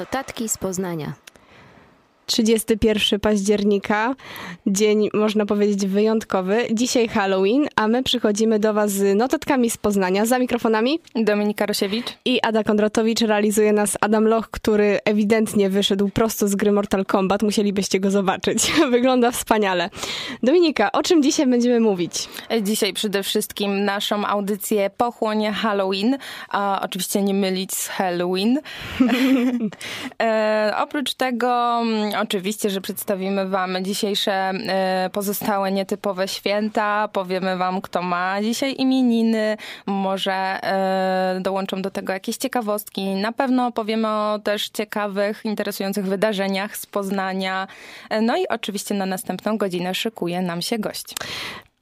Notatki z Poznania. 31 października, dzień można powiedzieć wyjątkowy. Dzisiaj Halloween, a my przychodzimy do Was z notatkami z Poznania. Za mikrofonami Dominika Rosiewicz. i Ada Kondratowicz. Realizuje nas Adam Loch, który ewidentnie wyszedł prosto z gry Mortal Kombat. Musielibyście go zobaczyć. Wygląda wspaniale. Dominika, o czym dzisiaj będziemy mówić? Dzisiaj przede wszystkim naszą audycję Pochłonie Halloween, a oczywiście nie mylić z Halloween. e, oprócz tego mm, oczywiście, że przedstawimy wam dzisiejsze e, pozostałe nietypowe święta, powiemy wam kto ma dzisiaj imieniny, może e, dołączą do tego jakieś ciekawostki. Na pewno opowiemy o też ciekawych, interesujących wydarzeniach z Poznania. E, No i oczywiście na następną godzinę szykuje nam się gość.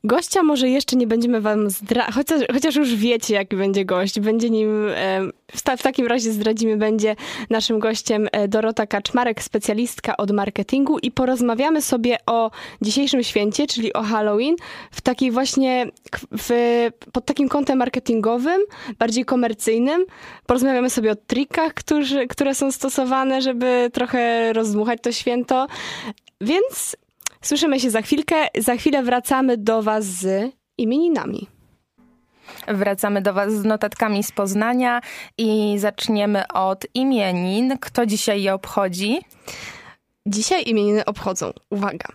Gościa może jeszcze nie będziemy wam zdradzać, chociaż, chociaż już wiecie, jaki będzie gość. Będzie nim, w, ta, w takim razie zdradzimy, będzie naszym gościem e, Dorota Kaczmarek, specjalistka od marketingu i porozmawiamy sobie o dzisiejszym święcie, czyli o Halloween, w takiej właśnie, w, pod takim kątem marketingowym, bardziej komercyjnym. Porozmawiamy sobie o trikach, którzy, które są stosowane, żeby trochę rozdmuchać to święto. Więc Słyszymy się za chwilkę. Za chwilę wracamy do Was z imieninami. Wracamy do Was z notatkami z Poznania i zaczniemy od imienin. Kto dzisiaj je obchodzi? Dzisiaj imieniny obchodzą, uwaga,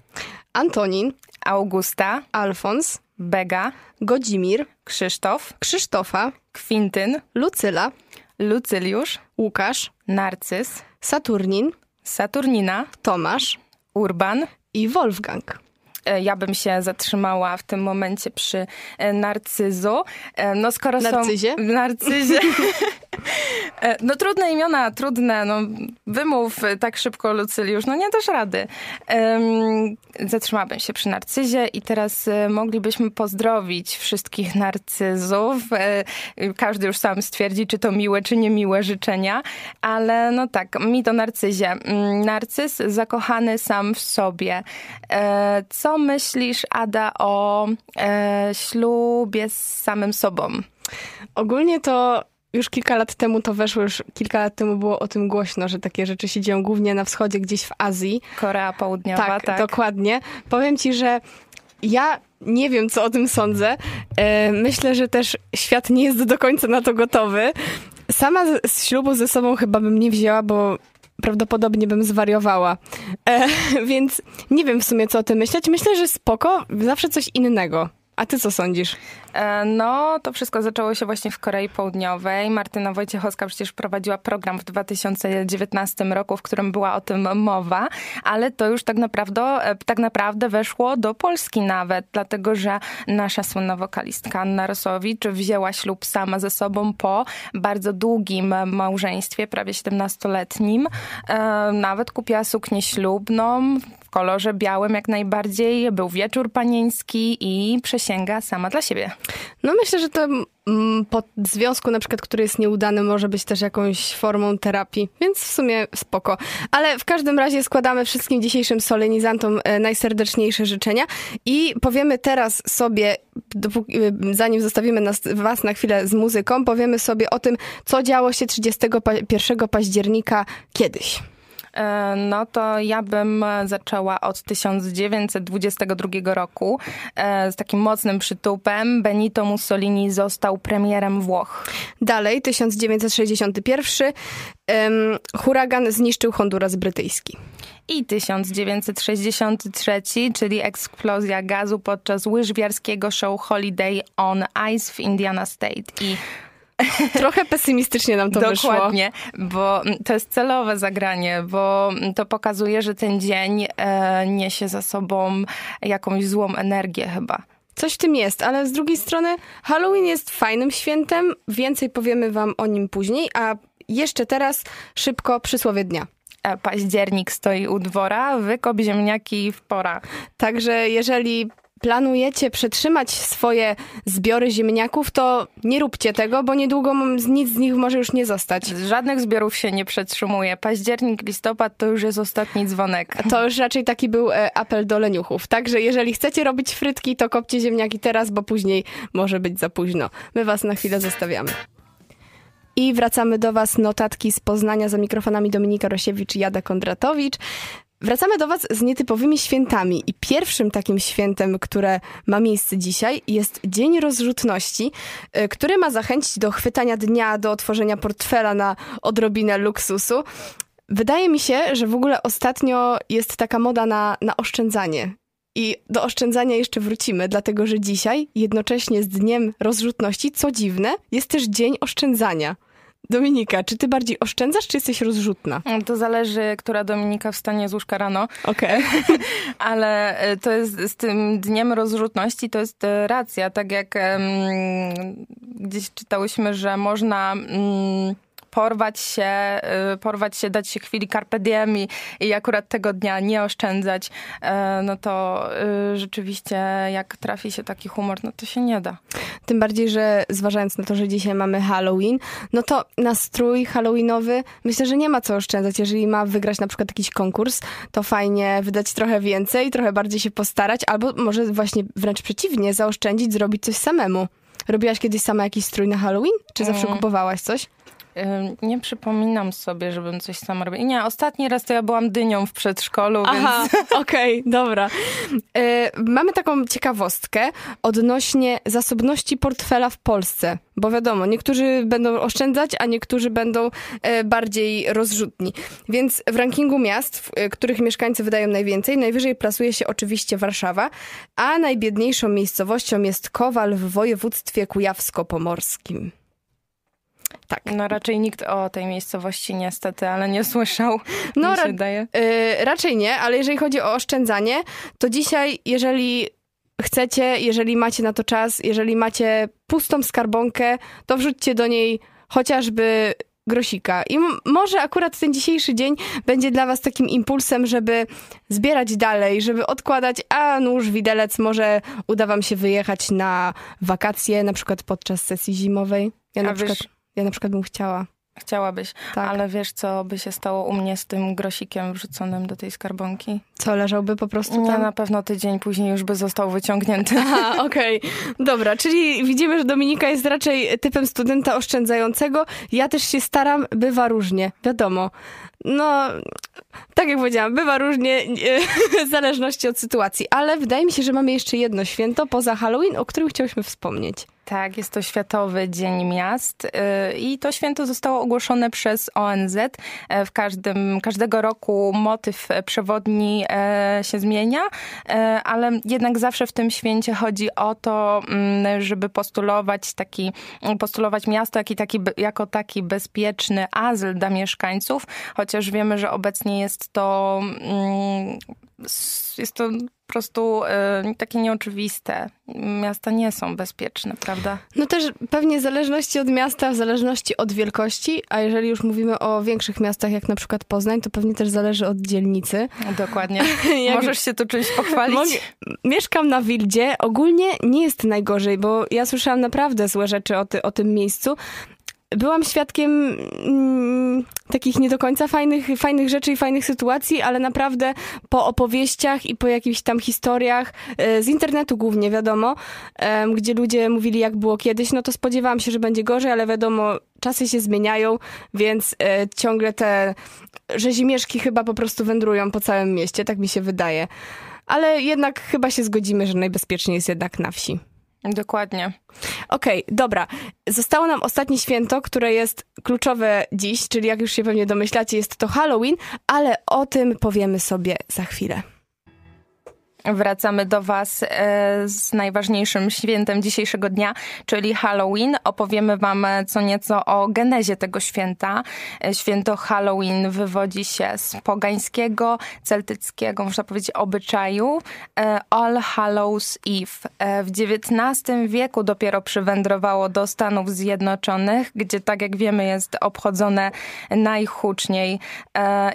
Antonin, Augusta, Alfons, Bega, Godzimir, Krzysztof, Krzysztofa, Kwintyn, Lucyla, Lucyliusz, Łukasz, Narcyz, Saturnin, Saturnina, Tomasz Urban. I Wolfgang. E, Ja bym się zatrzymała w tym momencie przy e, narcyzu. E, No skoro Narcyzie? są... Narcyzie? No trudne imiona, trudne. No, wymów tak szybko, Lucyliusz. No nie dasz rady. Zatrzymałabym się przy narcyzie i teraz moglibyśmy pozdrowić wszystkich narcyzów. Każdy już sam stwierdzi, czy to miłe, czy niemiłe życzenia. Ale no tak, mi to narcyzie. Mm, Narcyz zakochany sam w sobie. E, Co myślisz, Ada, o e, ślubie z samym sobą? Ogólnie to już kilka lat temu to weszło, już kilka lat temu było o tym głośno, że takie rzeczy się dzieją głównie na wschodzie, gdzieś w Azji. Korea Południowa, Tak, tak. dokładnie. Powiem ci, że ja nie wiem, co o tym sądzę. E, Myślę, że też świat nie jest do końca na to gotowy. Sama z, z ślubu ze sobą chyba bym nie wzięła, bo prawdopodobnie bym zwariowała. E, więc nie wiem w sumie, co o tym myśleć. Myślę, że spoko, zawsze coś innego. A ty co sądzisz? E, No, to wszystko zaczęło się właśnie w Korei Południowej. Martyna Wojciechowska przecież prowadziła program w 2019 roku, w którym była o tym mowa, ale to już tak naprawdę, e, tak naprawdę weszło do Polski nawet, dlatego że nasza słynna wokalistka Anna Rosowicz wzięła ślub sama ze sobą po bardzo długim małżeństwie, prawie 17-letnim. E, Nawet kupiła suknię ślubną kolorze białym jak najbardziej. Był wieczór panieński i przysięga sama dla siebie. No myślę, że to mm, po związku na przykład, który jest nieudany, może być też jakąś formą terapii, więc w sumie spoko. Ale w każdym razie składamy wszystkim dzisiejszym solenizantom e, najserdeczniejsze życzenia i powiemy teraz sobie, e, zanim zostawimy nas, was na chwilę z muzyką, powiemy sobie o tym, co działo się 31 października kiedyś. E, No to ja bym zaczęła od 1922 roku e, z takim mocnym przytupem. Benito Mussolini został premierem Włoch. Dalej, 1961, em, huragan zniszczył Honduras brytyjski. I 1963, czyli eksplozja gazu podczas łyżwiarskiego show Holiday on Ice w Indiana State. I Trochę pesymistycznie nam to wyszło. Dokładnie, bo to jest celowe zagranie, bo to pokazuje, że ten dzień e, niesie za sobą jakąś złą energię chyba. Coś w tym jest, ale z drugiej strony Halloween jest fajnym świętem, więcej powiemy wam o nim później, a jeszcze teraz szybko przysłowie dnia. E, Październik stoi u dwora, wykop ziemniaki w pora. Także jeżeli planujecie przetrzymać swoje zbiory ziemniaków, to nie róbcie tego, bo niedługo nic z nich może już nie zostać. Żadnych zbiorów się nie przetrzymuje. Październik, listopad to już jest ostatni dzwonek. To już raczej taki był e, apel do leniuchów. Także jeżeli chcecie robić frytki, to kopcie ziemniaki teraz, bo później może być za późno. My was na chwilę zostawiamy. I wracamy do Was notatki z Poznania za mikrofonami Dominika Rosiewicz i Jada Kondratowicz. Wracamy do Was z nietypowymi świętami i pierwszym takim świętem, które ma miejsce dzisiaj jest Dzień Rozrzutności, y, który ma zachęcić do chwytania dnia, do otworzenia portfela na odrobinę luksusu. Wydaje mi się, że w ogóle ostatnio jest taka moda na, na oszczędzanie. I do oszczędzania jeszcze wrócimy, dlatego że dzisiaj, jednocześnie z Dniem Rozrzutności, co dziwne, jest też Dzień Oszczędzania. Dominika, czy ty bardziej oszczędzasz, czy jesteś rozrzutna? To zależy, która Dominika wstanie z łóżka rano. Okej. Okay. Ale e, to jest z tym dniem rozrzutności, to jest e, racja. Tak jak um, gdzieś czytałyśmy, że można... Um, porwać się, y, porwać się, dać się chwili carpe diem i, i akurat tego dnia nie oszczędzać, e, no to y, rzeczywiście jak trafi się taki humor, no to się nie da. Tym bardziej, że zważając na to, że dzisiaj mamy Halloween, no to nastrój halloweenowy myślę, że nie ma co oszczędzać. Jeżeli ma wygrać na przykład jakiś konkurs, to fajnie wydać trochę więcej, trochę bardziej się postarać, albo może właśnie wręcz przeciwnie, zaoszczędzić, zrobić coś samemu. Robiłaś kiedyś sama jakiś strój na Halloween? Czy zawsze mm. kupowałaś coś? Nie przypominam sobie, żebym coś sama robiła. Nie, ostatni raz to ja byłam dynią w przedszkolu, Aha, więc... okej, okay, dobra. E, mamy taką ciekawostkę odnośnie zasobności portfela w Polsce. Bo wiadomo, niektórzy będą oszczędzać, a niektórzy będą e, bardziej rozrzutni. Więc w rankingu miast, w e, których mieszkańcy wydają najwięcej, najwyżej plasuje się oczywiście Warszawa, a najbiedniejszą miejscowością jest Kowal w województwie kujawsko-pomorskim. Tak. No raczej nikt o tej miejscowości niestety, ale nie słyszał. No ra y, raczej nie, ale jeżeli chodzi o oszczędzanie, to dzisiaj, jeżeli chcecie, jeżeli macie na to czas, jeżeli macie pustą skarbonkę, to wrzućcie do niej chociażby grosika. I może akurat ten dzisiejszy dzień będzie dla was takim impulsem, żeby zbierać dalej, żeby odkładać, a nóż, widelec, może uda wam się wyjechać na wakacje, na przykład podczas sesji zimowej. Ja a na przykład... Ja na przykład bym chciała. Chciałabyś, tak. ale wiesz, co by się stało u mnie z tym grosikiem wrzuconym do tej skarbonki? Co, leżałby po prostu tam? Nie, na pewno tydzień później już by został wyciągnięty. Aha, okej. Okay. Dobra, czyli widzimy, że Dominika jest raczej typem studenta oszczędzającego. Ja też się staram, bywa różnie, wiadomo. No, tak jak powiedziałam, bywa różnie, w zależności od sytuacji, ale wydaje mi się, że mamy jeszcze jedno święto poza Halloween, o którym chciałyśmy wspomnieć. Tak, jest to Światowy Dzień Miast y, i to święto zostało ogłoszone przez ONZ. E, w każdym, każdego roku motyw przewodni się zmienia, e, ale jednak zawsze w tym święcie chodzi o to, mm, żeby postulować taki, postulować miasto jako taki, jako taki bezpieczny azyl dla mieszkańców, chociaż wiemy, że obecnie jest to mm, jest to prostu y, takie nieoczywiste. Miasta nie są bezpieczne, prawda? No też pewnie w zależności od miasta, w zależności od wielkości, a jeżeli już mówimy o większych miastach, jak na przykład Poznań, to pewnie też zależy od dzielnicy. Dokładnie. jak... Możesz się tu czymś pochwalić? Mogę... Mieszkam na Wildzie. Ogólnie nie jest najgorzej, bo ja słyszałam naprawdę złe rzeczy o, ty, o tym miejscu byłam świadkiem mm, takich nie do końca fajnych, fajnych rzeczy i fajnych sytuacji, ale naprawdę po opowieściach i po jakichś tam historiach, e, z internetu głównie wiadomo, gdzie ludzie mówili jak było kiedyś, no to spodziewałam się, że będzie gorzej, ale wiadomo, czasy się zmieniają, więc e, ciągle te rzezimieszki chyba po prostu wędrują po całym mieście, tak mi się wydaje. Ale jednak chyba się zgodzimy, że najbezpieczniej jest jednak na wsi. Dokładnie. Okej, okay, dobra. Zostało nam ostatnie święto, które jest kluczowe dziś, czyli jak już się pewnie domyślacie, jest to Halloween, ale o tym powiemy sobie za chwilę. Wracamy do Was e, z najważniejszym świętem dzisiejszego dnia, czyli Halloween. Opowiemy Wam co nieco o genezie tego święta. E, święto Halloween wywodzi się z pogańskiego, celtyckiego, można powiedzieć, obyczaju e, All Hallows Eve. W XIX wieku dopiero przywędrowało do Stanów Zjednoczonych, gdzie, tak jak wiemy, jest obchodzone najhuczniej.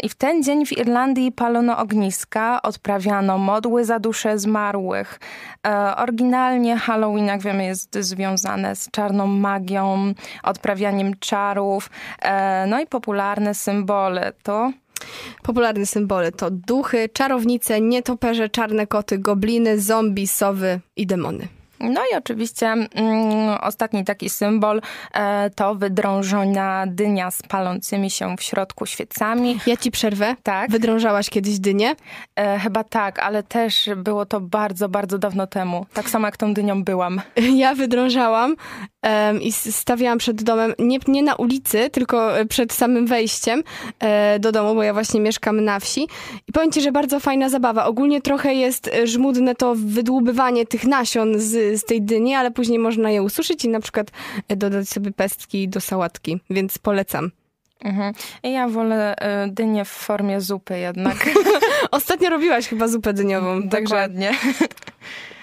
I w ten dzień w Irlandii palono ogniska, odprawiano modły za dusze zmarłych. E, oryginalnie Halloween, jak wiemy, jest związane z czarną magią, odprawianiem czarów, e, no i popularne symbole to Popularne symbole to duchy, czarownice, nietoperze, czarne koty, gobliny, zombie, sowy i demony. No i oczywiście mm, ostatni taki symbol e, to wydrążona dynia z palącymi się w środku świecami. Ja ci przerwę. Tak. Wydrążałaś kiedyś dynię? E, chyba tak, ale też było to bardzo, bardzo dawno temu. Tak samo jak tą dynią byłam. Ja wydrążałam i stawiałam przed domem, nie, nie na ulicy, tylko przed samym wejściem e, do domu, bo ja właśnie mieszkam na wsi. I powiem ci, że bardzo fajna zabawa. Ogólnie trochę jest żmudne to wydłubywanie tych nasion z, z tej dyni, ale później można je ususzyć i na przykład dodać sobie pestki do sałatki, więc polecam. Mhm. Ja wolę dynię w formie zupy jednak. Ostatnio robiłaś chyba zupę dyniową. Dokładnie. E,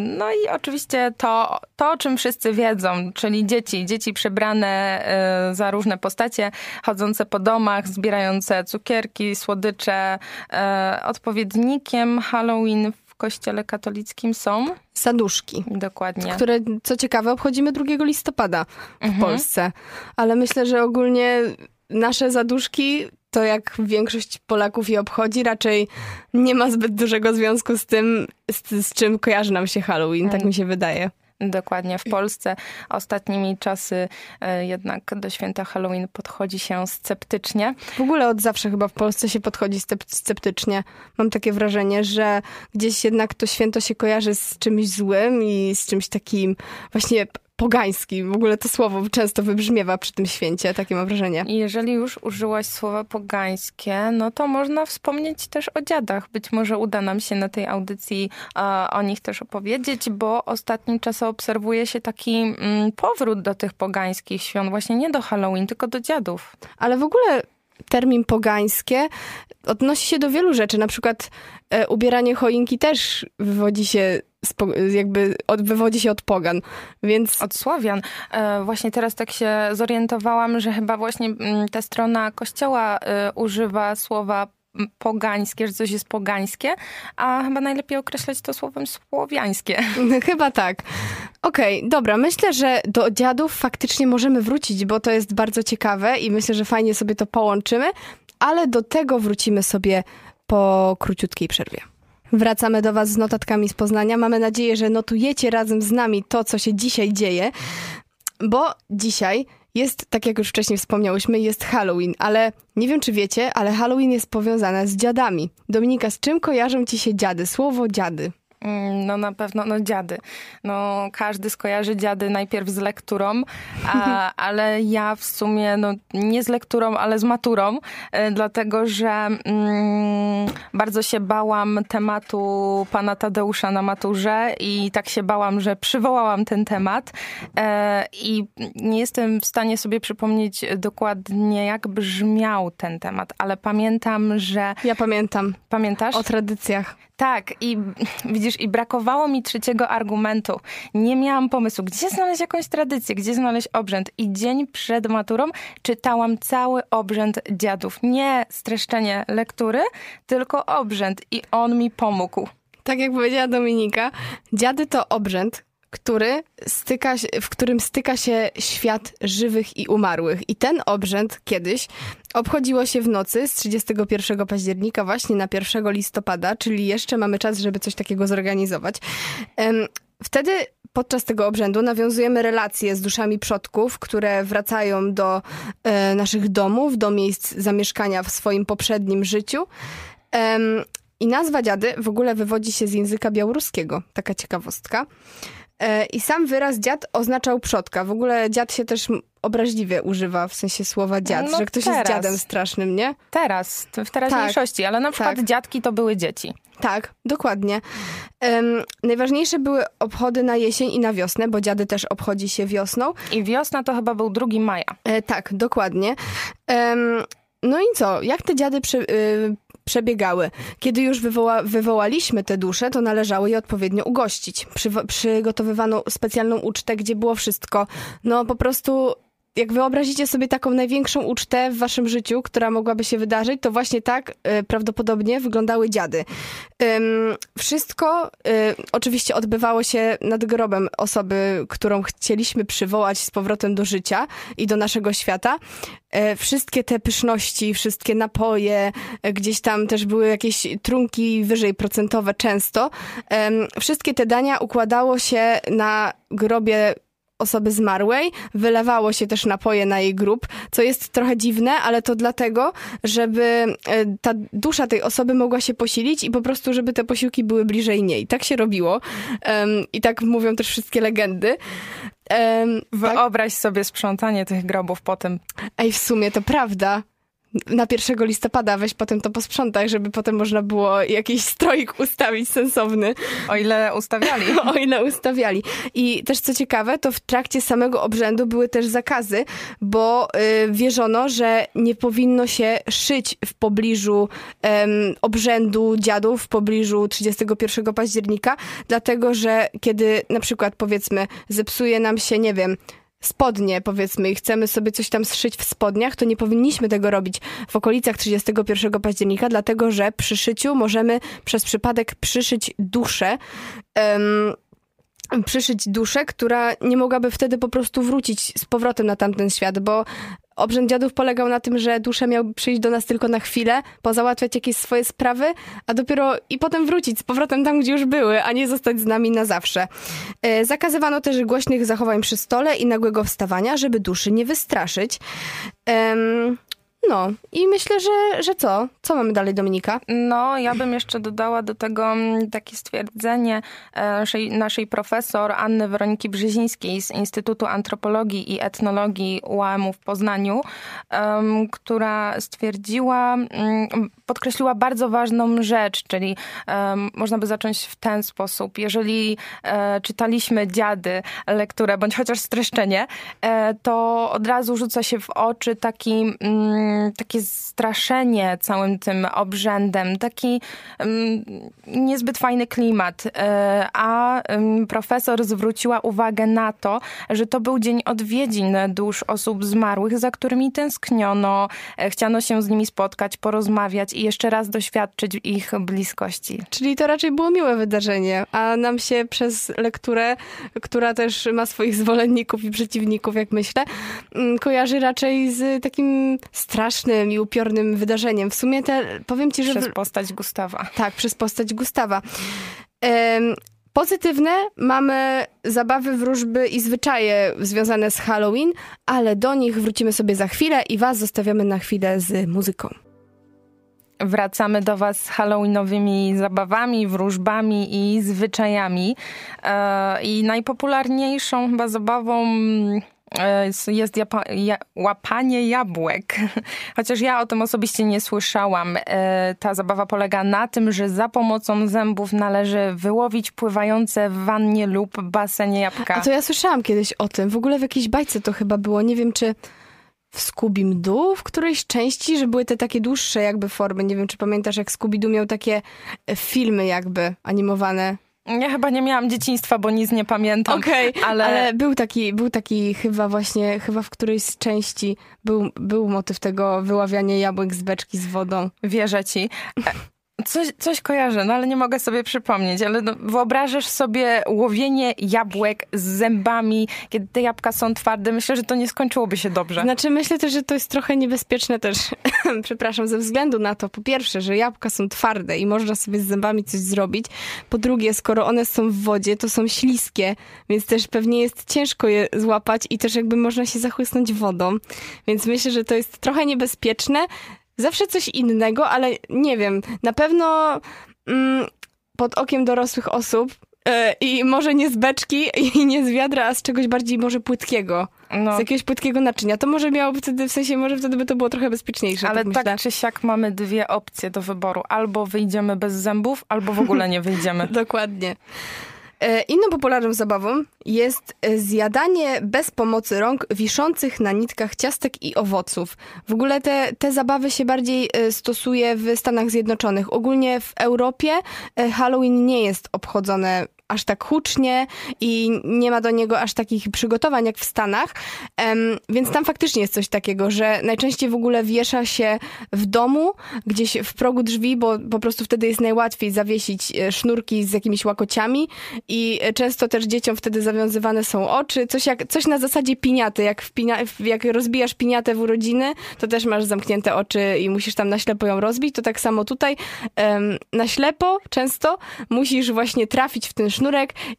no i oczywiście to, to, o czym wszyscy wiedzą, czyli dzieci, dzieci przebrane e, za różne postacie, chodzące po domach, zbierające cukierki, słodycze. E, odpowiednikiem Halloween w kościele katolickim są Saduszki. Dokładnie. Które, co ciekawe, obchodzimy 2 listopada w mhm. Polsce. Ale myślę, że ogólnie nasze zaduszki to jak większość Polaków je obchodzi, raczej nie ma zbyt dużego związku z tym, z, z czym kojarzy nam się Halloween, tak mi się wydaje. Dokładnie. W Polsce ostatnimi czasy e, jednak do święta Halloween podchodzi się sceptycznie. W ogóle od zawsze chyba w Polsce się podchodzi sceptycznie. Mam takie wrażenie, że gdzieś jednak to święto się kojarzy z czymś złym i z czymś takim właśnie pogański. W ogóle to słowo często wybrzmiewa przy tym święcie, takie mam wrażenie. I jeżeli już użyłaś słowa pogańskie, no to można wspomnieć też o dziadach. Być może uda nam się na tej audycji o nich też opowiedzieć, bo ostatnim czasem obserwuje się taki mm, powrót do tych pogańskich świąt, właśnie nie do Halloween, tylko do dziadów. Ale w ogóle termin pogańskie odnosi się do wielu rzeczy. Na przykład e, ubieranie choinki też wywodzi się jakby od, wywodzi się od pogan, więc... Od Słowian. E, właśnie teraz tak się zorientowałam, że chyba właśnie mm, ta strona kościoła e, używa słowa pogańskie, że coś jest pogańskie, a chyba najlepiej określać to słowem słowiańskie. Chyba tak. Okej, okay, dobra. Myślę, że do dziadów faktycznie możemy wrócić, bo to jest bardzo ciekawe i myślę, że fajnie sobie to połączymy, ale do tego wrócimy sobie po króciutkiej przerwie. Wracamy do Was z notatkami z Poznania. Mamy nadzieję, że notujecie razem z nami to, co się dzisiaj dzieje, bo dzisiaj jest, tak jak już wcześniej wspomniałyśmy, jest Halloween, ale nie wiem, czy wiecie, ale Halloween jest powiązane z dziadami. Dominika, z czym kojarzą ci się dziady? Słowo dziady. Mm, no na pewno, no dziady. No każdy skojarzy dziady najpierw z lekturą, a, ale ja w sumie no, nie z lekturą, ale z maturą, e, dlatego że mm, bardzo się bałam tematu pana Tadeusza na maturze i tak się bałam, że przywołałam ten temat e, i nie jestem w stanie sobie przypomnieć dokładnie, jak brzmiał ten temat, ale pamiętam, że... Ja pamiętam. Pamiętasz? O tradycjach. Tak, i widzisz, i brakowało mi trzeciego argumentu. Nie miałam pomysłu, gdzie znaleźć jakąś tradycję, gdzie znaleźć obrzęd. I dzień przed maturą czytałam cały obrzęd dziadów. Nie streszczenie lektury, tylko obrzęd. I on mi pomógł. Tak jak powiedziała Dominika, dziady to obrzęd, który styka, w którym styka się świat żywych i umarłych. I ten obrzęd kiedyś obchodziło się w nocy z 31 października właśnie na 1 listopada, czyli jeszcze mamy czas, żeby coś takiego zorganizować. Wtedy podczas tego obrzędu nawiązujemy relacje z duszami przodków, które wracają do e, naszych domów, do miejsc zamieszkania w swoim poprzednim życiu. I nazwa dziady w ogóle wywodzi się z języka białoruskiego. Taka ciekawostka. E, I sam wyraz dziad oznaczał przodka. W ogóle dziad się też obraźliwie używa, w sensie słowa dziad, no że ktoś teraz. jest dziadem strasznym, nie? Teraz, w teraźniejszości, tak, ale na przykład tak. dziadki to były dzieci. Tak, dokładnie. Um, najważniejsze były obchody na jesień i na wiosnę, bo dziady też obchodzi się wiosną. I wiosna to chyba był 2 maja. E, tak, dokładnie. Um, no i co? Jak te dziady przy, y, przebiegały. Kiedy już wywoła, wywołaliśmy te dusze, to należało je odpowiednio ugościć. Przy, przygotowywano specjalną ucztę, gdzie było wszystko. No po prostu jak wyobrazicie sobie taką największą ucztę w waszym życiu, która mogłaby się wydarzyć, to właśnie tak e, prawdopodobnie wyglądały dziady. Wszystko e, oczywiście odbywało się nad grobem osoby, którą chcieliśmy przywołać z powrotem do życia i do naszego świata. E, wszystkie te pyszności, wszystkie napoje, gdzieś tam też były jakieś trunki wyżej procentowe często. Wszystkie te dania układało się na grobie osoby zmarłej, wylewało się też napoje na jej grób, co jest trochę dziwne, ale to dlatego, żeby e, ta dusza tej osoby mogła się posilić i po prostu, żeby te posiłki były bliżej niej. Tak się robiło um, i tak mówią też wszystkie legendy. Um, Wyobraź tak? sobie sprzątanie tych grobów potem. Ej, w sumie to prawda na 1 listopada weź potem to posprzątaj, żeby potem można było jakiś stroik ustawić sensowny. O ile ustawiali. o ile ustawiali. I też co ciekawe, to w trakcie samego obrzędu były też zakazy, bo y, wierzono, że nie powinno się szyć w pobliżu y, obrzędu dziadów, w pobliżu 31 października, dlatego że kiedy na przykład powiedzmy zepsuje nam się, nie wiem, spodnie, powiedzmy, i chcemy sobie coś tam zszyć w spodniach, to nie powinniśmy tego robić w okolicach 31 października, dlatego że przy szyciu możemy przez przypadek przyszyć duszę. Um, przyszyć duszę, która nie mogłaby wtedy po prostu wrócić z powrotem na tamten świat, bo obrzęd dziadów polegał na tym, że dusza miał przyjść do nas tylko na chwilę, pozałatwiać jakieś swoje sprawy, a dopiero i potem wrócić z powrotem tam, gdzie już były, a nie zostać z nami na zawsze. E, zakazywano też głośnych zachowań przy stole i nagłego wstawania, żeby duszy nie wystraszyć. No i myślę, że, że co? Co mamy dalej, Dominika? No, ja bym jeszcze dodała do tego mm, takie stwierdzenie naszej, naszej profesor Anny Weroniki Brzezińskiej z Instytutu Antropologii i Etnologii UAM-u w Poznaniu, um, która stwierdziła, um, podkreśliła bardzo ważną rzecz, czyli um, można by zacząć w ten sposób. Jeżeli e, czytaliśmy dziady, lekturę, bądź chociaż streszczenie, e, to od razu rzuca się w oczy taki mm, takie straszenie całym tym obrzędem, taki um, niezbyt fajny klimat. E, a profesor zwróciła uwagę na to, że to był dzień odwiedzin dusz osób zmarłych, za którymi tęskniono, e, chciano się z nimi spotkać, porozmawiać i jeszcze raz doświadczyć ich bliskości. Czyli to raczej było miłe wydarzenie, a nam się przez lekturę, która też ma swoich zwolenników i przeciwników, jak myślę, kojarzy raczej z takim strasznym i upiornym wydarzeniem. W sumie te, powiem ci, że... Przez postać Gustawa. Tak, przez postać Gustawa. Um, Pozytywne mamy zabawy, wróżby i zwyczaje związane z Halloween, ale do nich wrócimy sobie za chwilę i Was zostawiamy na chwilę z muzyką. Wracamy do Was z halloweenowymi zabawami, wróżbami i zwyczajami. E, I najpopularniejszą chyba zabawą E, jest łapanie jabłek. Chociaż ja o tym osobiście nie słyszałam. E, ta zabawa polega na tym, że za pomocą zębów należy wyłowić pływające w wannie lub basenie jabłka. A to ja słyszałam kiedyś o tym. W ogóle w jakiejś bajce to chyba było. Nie wiem, czy w Scooby-Doo w którejś części, że były te takie dłuższe jakby formy. Nie wiem, czy pamiętasz, jak Scooby-Doo miał takie e, filmy jakby animowane. Ja chyba nie miałam dzieciństwa, bo nic nie pamiętam. Okej, okay, ale... ale... był taki, był taki chyba właśnie, chyba w którejś z części był, był motyw tego wyławiania jabłek z beczki z wodą. Wierzę ci. Coś, coś kojarzę, no ale nie mogę sobie przypomnieć, ale no, wyobrażasz sobie łowienie jabłek z zębami, kiedy te jabłka są twarde. Myślę, że to nie skończyłoby się dobrze. Znaczy, myślę też, że to jest trochę niebezpieczne też, przepraszam, ze względu na to, po pierwsze, że jabłka są twarde i można sobie z zębami coś zrobić. Po drugie, skoro one są w wodzie, to są śliskie, więc też pewnie jest ciężko je złapać i też jakby można się zachłysnąć wodą. Więc myślę, że to jest trochę niebezpieczne zawsze coś innego, ale nie wiem, na pewno mm, pod okiem dorosłych osób yy, i może nie z beczki i nie z wiadra, a z czegoś bardziej może płytkiego. No. Z jakiegoś płytkiego naczynia. To może miałoby wtedy, w sensie może wtedy by to było trochę bezpieczniejsze. Ale tak, tak czy siak mamy dwie opcje do wyboru. Albo wyjdziemy bez zębów, albo w ogóle nie wyjdziemy. Dokładnie. E, inną popularną zabawą jest e, zjadanie bez pomocy rąk wiszących na nitkach ciastek i owoców. W ogóle te, te zabawy się bardziej e, stosuje w Stanach Zjednoczonych. Ogólnie w Europie Halloween nie jest obchodzone aż tak hucznie i nie ma do niego aż takich przygotowań jak w Stanach. Więc tam faktycznie jest coś takiego, że najczęściej w ogóle wiesza się w domu, gdzieś w progu drzwi, bo po prostu wtedy jest najłatwiej zawiesić e, sznurki z jakimiś łakociami i często też dzieciom wtedy zawiązywane są oczy. Coś, jak, coś na zasadzie piniaty. Jak, w pinia, jak rozbijasz piniatę w urodziny, to też masz zamknięte oczy i musisz tam na ślepo ją rozbić. To tak samo tutaj na ślepo często musisz właśnie trafić w ten sznurek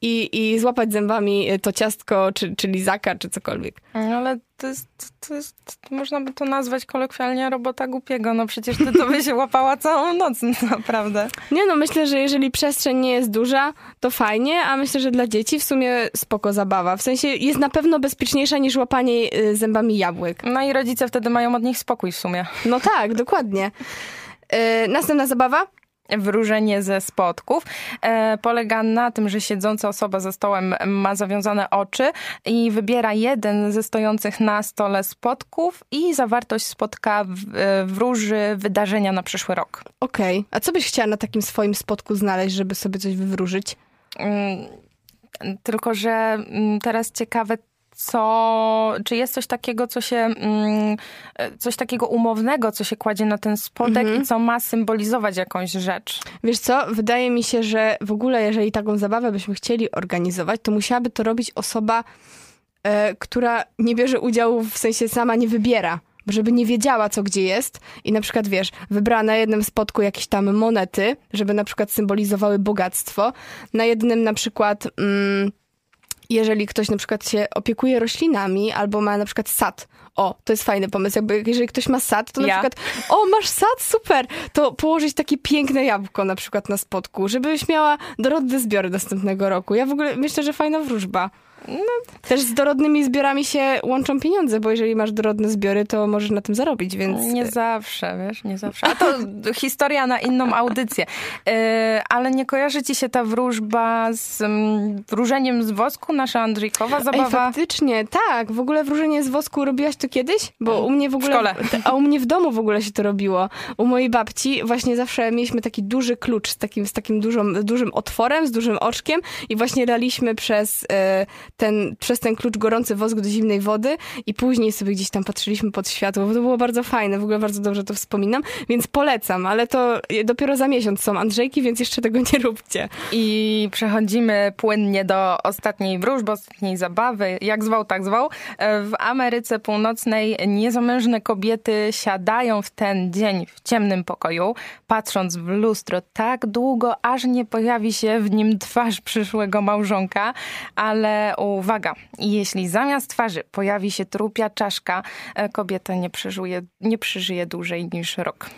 i, i złapać zębami to ciastko, czy, czy lizaka, czy cokolwiek. No, ale to jest, to jest, można by to nazwać kolokwialnie robota głupiego. No przecież ty to by się łapała całą noc, naprawdę. Nie no, myślę, że jeżeli przestrzeń nie jest duża, to fajnie, a myślę, że dla dzieci w sumie spoko zabawa. W sensie jest na pewno bezpieczniejsza niż łapanie y, zębami jabłek. No i rodzice wtedy mają od nich spokój w sumie. No tak, dokładnie. Yy, następna zabawa? Wróżenie ze spotków. E, polega na tym, że siedząca osoba za stołem ma zawiązane oczy i wybiera jeden ze stojących na stole spotków i zawartość spotka e, wróży wydarzenia na przyszły rok. Okej. Okay. A co byś chciała na takim swoim spotku znaleźć, żeby sobie coś wywróżyć? Mm, tylko, że mm, teraz ciekawe, co, czy jest coś takiego, co się, mm, coś takiego umownego, co się kładzie na ten spodek mhm. i co ma symbolizować jakąś rzecz? Wiesz co, wydaje mi się, że w ogóle jeżeli taką zabawę byśmy chcieli organizować, to musiałaby to robić osoba, e, która nie bierze udziału, w sensie sama nie wybiera żeby nie wiedziała, co gdzie jest i na przykład, wiesz, wybrała na jednym spotku jakieś tam monety, żeby na przykład symbolizowały bogactwo, na jednym na przykład... Mm, jeżeli ktoś na przykład się opiekuje roślinami albo ma na przykład sad, o, to jest fajny pomysł, jakby jeżeli ktoś ma sad, to na ja. przykład, o, masz sad, super, to położyć takie piękne jabłko na przykład na spotku, żebyś miała dorodne zbiory następnego roku. Ja w ogóle myślę, że fajna wróżba. No, też z dorodnymi zbiorami się łączą pieniądze, bo jeżeli masz dorodne zbiory, to możesz na tym zarobić, więc... Nie zawsze, wiesz, nie zawsze. A to historia na inną audycję. Yy, ale nie kojarzy ci się ta wróżba z um, wróżeniem z wosku, nasza Andrzejkowa zabawa? Ej, faktycznie, tak. W ogóle wróżenie z wosku robiłaś to kiedyś? Bo u mnie w ogóle... W szkole. A u mnie w domu w ogóle się to robiło. U mojej babci właśnie zawsze mieliśmy taki duży klucz z takim, z takim dużą, dużym otworem, z dużym oczkiem i właśnie daliśmy przez... Yy, ten, przez ten klucz gorący wosk do zimnej wody i później sobie gdzieś tam patrzyliśmy pod światło. To było bardzo fajne, w ogóle bardzo dobrze to wspominam, więc polecam, ale to dopiero za miesiąc są Andrzejki, więc jeszcze tego nie róbcie. I przechodzimy płynnie do ostatniej wróżby, ostatniej zabawy, jak zwał, tak zwał. W Ameryce Północnej niezamężne kobiety siadają w ten dzień w ciemnym pokoju, patrząc w lustro tak długo, aż nie pojawi się w nim twarz przyszłego małżonka, ale uwaga, jeśli zamiast twarzy pojawi się trupia czaszka, e, kobieta nie przeżyje, nie przeżyje dłużej niż rok.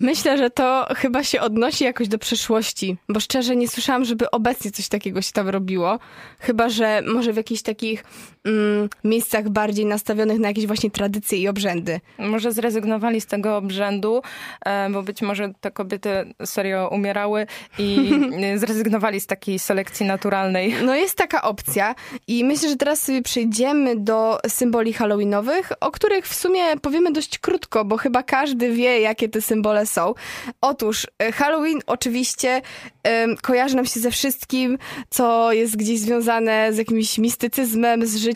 Myślę, że to chyba się odnosi jakoś do przeszłości, bo szczerze nie słyszałam, żeby obecnie coś takiego się tam robiło. Chyba, że może w jakichś takich mm, miejscach bardziej nastawionych na jakieś właśnie tradycje i obrzędy. Może zrezygnowali z tego obrzędu, e, bo być może te kobiety serio umierały i zrezygnowali z takiej selekcji naturalnej. No jest taka opcja i myślę, że teraz sobie przejdziemy do symboli halloweenowych, o których w sumie powiemy dość krótko, bo chyba każdy wie, jakie te symbole są. Otóż e, Halloween oczywiście um, kojarzy nam się ze wszystkim, co jest gdzieś związane z jakimś mistycyzmem, z życiem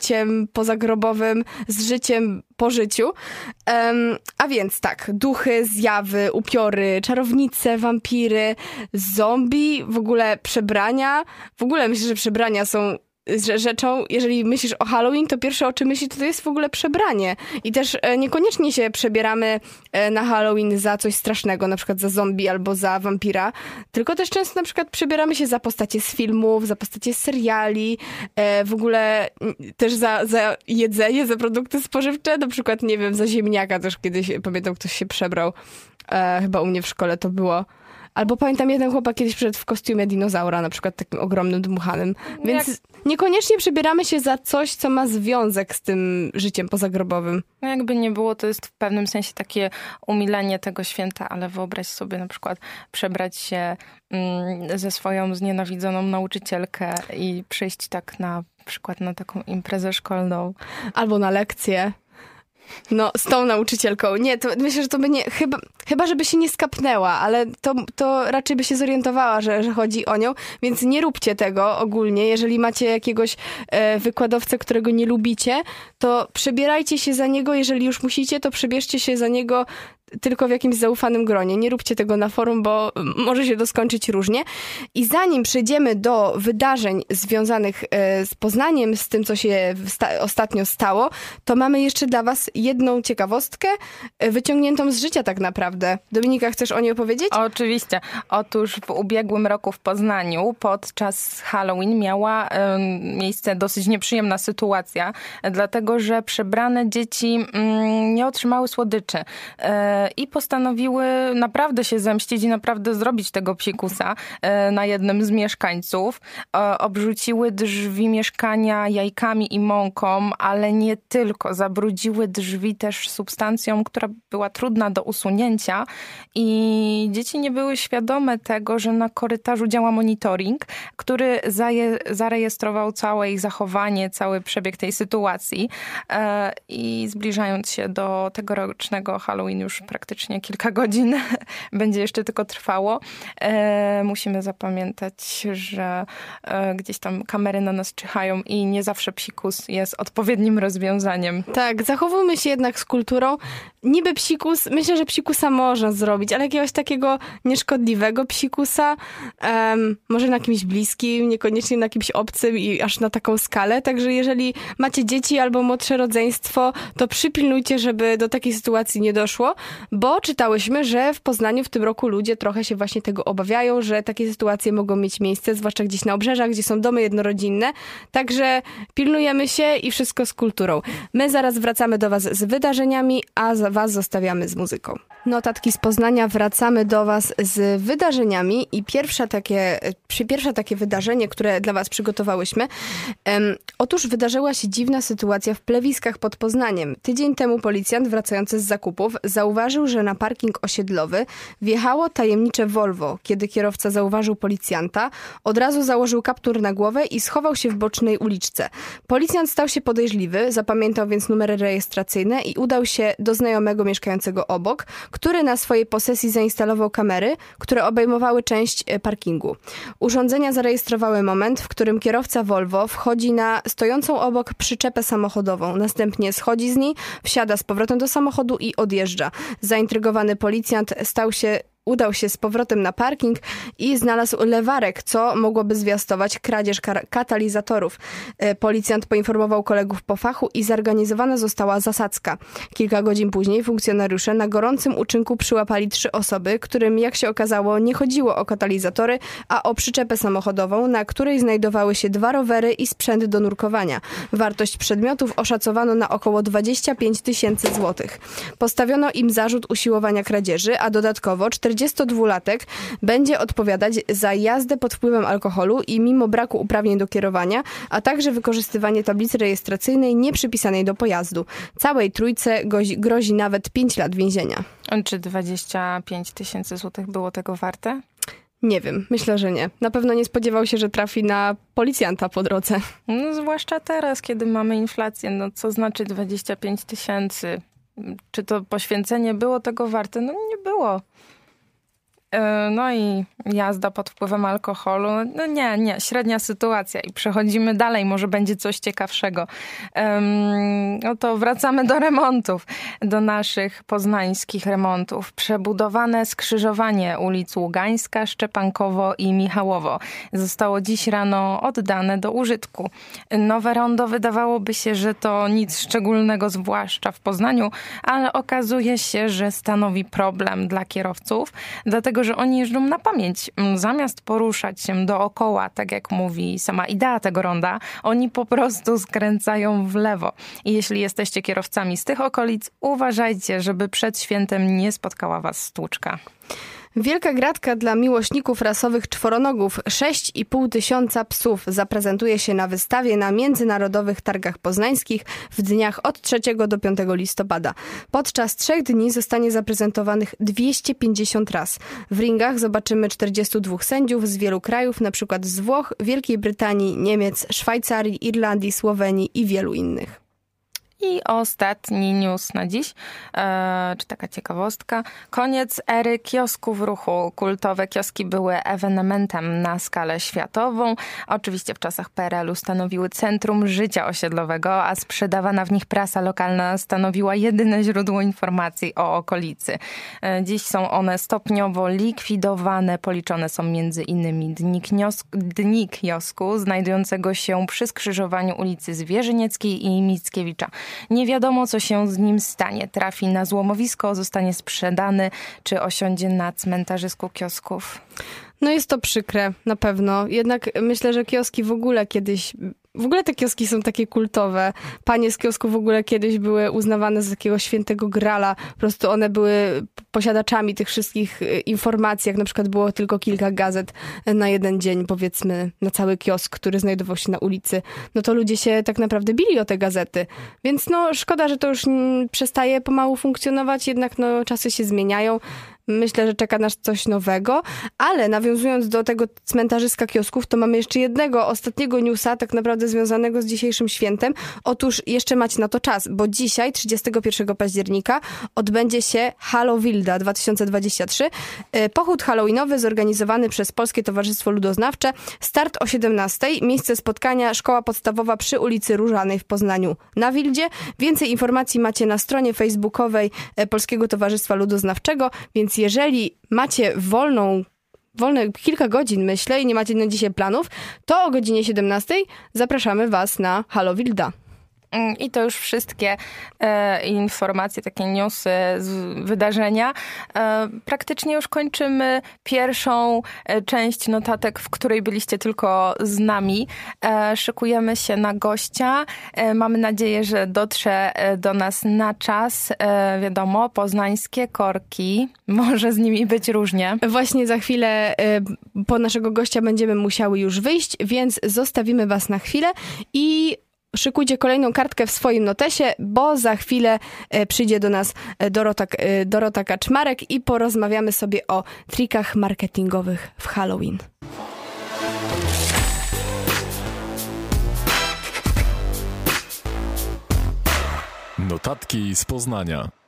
pozagrobowym, z życiem po życiu. Um, a więc tak, duchy, zjawy, upiory, czarownice, wampiry, zombie, w ogóle przebrania. W ogóle myślę, że przebrania są rzeczą, jeżeli myślisz o Halloween, to pierwsze o czym myślisz, to, jest w ogóle przebranie. I też e, niekoniecznie się przebieramy e, na Halloween za coś strasznego, na przykład za zombie albo za wampira, tylko też często na przykład przebieramy się za postacie z filmów, za postacie z seriali, e, w ogóle też za, za jedzenie, za produkty spożywcze, na przykład, nie wiem, za ziemniaka też kiedyś, pamiętam, ktoś się przebrał, chyba u mnie w szkole to było. Albo pamiętam, jeden chłopak kiedyś przyszedł w kostiumie dinozaura, na przykład takim ogromnym, dmuchanym. Więc Jak... niekoniecznie przebieramy się za coś, co ma związek z tym życiem pozagrobowym. No jakby nie było, to jest w pewnym sensie takie umilenie tego święta, ale wyobraź sobie na przykład przebrać się mm, ze swoją znienawidzoną nauczycielkę i przyjść tak na przykład na taką imprezę szkolną. Albo na lekcję. No, z tą nauczycielką. Nie, to myślę, że to by nie. Chyba, chyba żeby się nie skapnęła, ale to, to raczej by się zorientowała, że, że chodzi o nią, więc nie róbcie tego ogólnie. Jeżeli macie jakiegoś e, wykładowcę, którego nie lubicie, to przebierajcie się za niego. Jeżeli już musicie, to przebierzcie się za niego tylko w jakimś zaufanym gronie. Nie róbcie tego na forum, bo może się to skończyć różnie. I zanim przejdziemy do wydarzeń związanych e, z Poznaniem, z tym, co się ostatnio stało, to mamy jeszcze dla Was jedną ciekawostkę, e, wyciągniętą z życia tak naprawdę. Dominika, chcesz o niej opowiedzieć? Oczywiście. Otóż w ubiegłym roku w Poznaniu podczas Halloween miała miejsce dosyć nieprzyjemna sytuacja, dlatego że przebrane dzieci mm, nie otrzymały słodyczy e, i postanowiły naprawdę się zemścić i naprawdę zrobić tego psikusa e, na jednym z mieszkańców. E, obrzuciły drzwi mieszkania jajkami i mąką, ale nie tylko. Zabrudziły drzwi też substancją, która była trudna do usunięcia i dzieci nie były świadome tego, że na korytarzu działa monitoring, który zarejestrował całe ich zachowanie, cały przebieg tej sytuacji e, i zbliżając się do tegorocznego Halloween już praktycznie kilka godzin będzie jeszcze tylko trwało. E, musimy zapamiętać, że e, gdzieś tam kamery na nas czyhają i nie zawsze psikus jest odpowiednim rozwiązaniem. Tak, zachowujmy się jednak z kulturą. Niby psikus, myślę, że psikusa można zrobić, ale jakiegoś takiego nieszkodliwego psikusa, um, może na kimś bliskim, niekoniecznie na kimś obcym i aż na taką skalę. Także jeżeli macie dzieci albo młodsze rodzeństwo, to przypilnujcie, żeby do takiej sytuacji nie doszło, bo czytałyśmy, że w Poznaniu w tym roku ludzie trochę się właśnie tego obawiają, że takie sytuacje mogą mieć miejsce, zwłaszcza gdzieś na obrzeżach, gdzie są domy jednorodzinne. Także pilnujemy się i wszystko z kulturą. My zaraz wracamy do Was z wydarzeniami, a Was zostawiamy z muzyką. Notatki z Poznania, wracamy do Was z wydarzeniami i pierwsze takie, pierwsze takie wydarzenie, które dla Was przygotowałyśmy. Um, otóż wydarzyła się dziwna sytuacja w plewiskach pod Poznaniem. Tydzień temu policjant wracający z zakupów zauważył, że na parking osiedlowy wjechało tajemnicze Volvo. Kiedy kierowca zauważył policjanta, od razu założył kaptur na głowę i schował się w bocznej uliczce. Policjant stał się podejrzliwy, zapamiętał więc numery rejestracyjne i udał się do znajomego mieszkającego obok, który na swojej posesji zainstalował kamery, które obejmowały część e, parkingu. Urządzenia zarejestrowały moment, w którym kierowca Volvo wchodzi na stojącą obok przyczepę samochodową. Następnie schodzi z niej, wsiada z powrotem do samochodu i odjeżdża. Zaintrygowany policjant stał się udał się z powrotem na parking i znalazł lewarek, co mogłoby zwiastować kradzież katalizatorów. E, policjant poinformował kolegów po fachu i zorganizowana została zasadzka. Kilka godzin później funkcjonariusze na gorącym uczynku przyłapali trzy osoby, którym, jak się okazało, nie chodziło o katalizatory, a o przyczepę samochodową, na której znajdowały się dwa rowery i sprzęt do nurkowania. Wartość przedmiotów oszacowano na około 25 tysięcy złotych. Postawiono im zarzut usiłowania kradzieży, a dodatkowo 40 42-latek będzie odpowiadać za jazdę pod wpływem alkoholu i mimo braku uprawnień do kierowania, a także wykorzystywanie tablicy rejestracyjnej nieprzypisanej do pojazdu. Całej trójce grozi, grozi nawet 5 lat więzienia. Czy 25 tysięcy złotych było tego warte? Nie wiem, myślę, że nie. Na pewno nie spodziewał się, że trafi na policjanta po drodze. No, zwłaszcza teraz, kiedy mamy inflację. No, co znaczy 25 tysięcy? Czy to poświęcenie było tego warte? No nie było. E, no i jazda pod wpływem alkoholu. No nie, nie, średnia sytuacja i przechodzimy dalej, może będzie coś ciekawszego. No to wracamy do remontów, do naszych poznańskich remontów. Przebudowane skrzyżowanie ulic Ługańska, Szczepankowo i Michałowo zostało dziś rano oddane do użytku. Nowe rondo wydawałoby się, że to nic szczególnego, zwłaszcza w Poznaniu, ale okazuje się, że stanowi problem dla kierowców, dlatego że oni jeżdżą na pamięć. Mm, zamiast poruszać się dookoła, tak jak mówi sama idea tego ronda, oni po prostu skręcają w lewo. I jeśli jesteście kierowcami z tych okolic, uważajcie, żeby przed świętem nie spotkała was stłuczka. Wielka gratka dla miłośników rasowych czworonogów. 6,5 tysiąca psów zaprezentuje się na wystawie na Międzynarodowych Targach Poznańskich w dniach od 3 do 5 listopada. Podczas trzech dni zostanie zaprezentowanych 250 ras. W ringach zobaczymy 42 sędziów z wielu krajów, np. z Włoch, Wielkiej Brytanii, Niemiec, Szwajcarii, Irlandii, Słowenii i wielu innych. I ostatni news na dziś, e, czy taka ciekawostka. Koniec ery kiosków w ruchu. Kultowe kioski były ewenementem na skalę światową. Oczywiście w czasach PRL-u stanowiły centrum życia osiedlowego, a sprzedawana w nich prasa lokalna stanowiła jedyne źródło informacji o okolicy. E, dziś są one stopniowo likwidowane. Policzone są między innymi dni, dni kiosku znajdującego się przy skrzyżowaniu ulicy Zwierzynieckiej i Mickiewicza. Nie wiadomo, co się z nim stanie. Trafi na złomowisko, zostanie sprzedany, czy osiądzie na cmentarzysku kiosków. No jest to przykre, na pewno. Jednak myślę, że kioski w ogóle kiedyś w ogóle te kioski są takie kultowe. Panie z kiosku w ogóle kiedyś były uznawane za takiego świętego grala. Po prostu one były posiadaczami tych wszystkich y, informacji, jak na przykład było tylko kilka gazet na jeden dzień, powiedzmy, na cały kiosk, który znajdował się na ulicy. No to ludzie się tak naprawdę bili o te gazety. Więc no szkoda, że to już przestaje pomału funkcjonować, jednak no czasy się zmieniają. Myślę, że czeka nas coś nowego, ale nawiązując do tego cmentarzyska kiosków, to mamy jeszcze jednego ostatniego newsa, tak naprawdę związanego z dzisiejszym świętem. Otóż jeszcze macie na to czas, bo dzisiaj, 31 października, odbędzie się Hallowilda 2023. E, pochód halloweenowy zorganizowany przez Polskie Towarzystwo Ludoznawcze. Start o 17. Miejsce spotkania Szkoła Podstawowa przy ulicy Różanej w Poznaniu na Wildzie. Więcej informacji macie na stronie facebookowej e, Polskiego Towarzystwa Ludoznawczego, więc jeżeli macie wolną wolne kilka godzin, myślę, i nie macie na dzisiaj planów, to o godzinie 17 zapraszamy Was na Halo Wilda. Mm, I to już wszystkie e, informacje, takie newsy z wydarzenia. E, praktycznie już kończymy pierwszą e, część notatek, w której byliście tylko z nami. E, szykujemy się na gościa. E, mamy nadzieję, że dotrze e, do nas na czas. wiadomo, poznańskie korki. Może z nimi być różnie. Właśnie za chwilę po naszego gościa będziemy musiały już wyjść, więc zostawimy Was na chwilę i szykujcie kolejną kartkę w swoim notesie, bo za chwilę e, przyjdzie do nas e, Dorota, e, Dorota Kaczmarek i porozmawiamy sobie o trikach marketingowych w Halloween. Notatki z Poznania.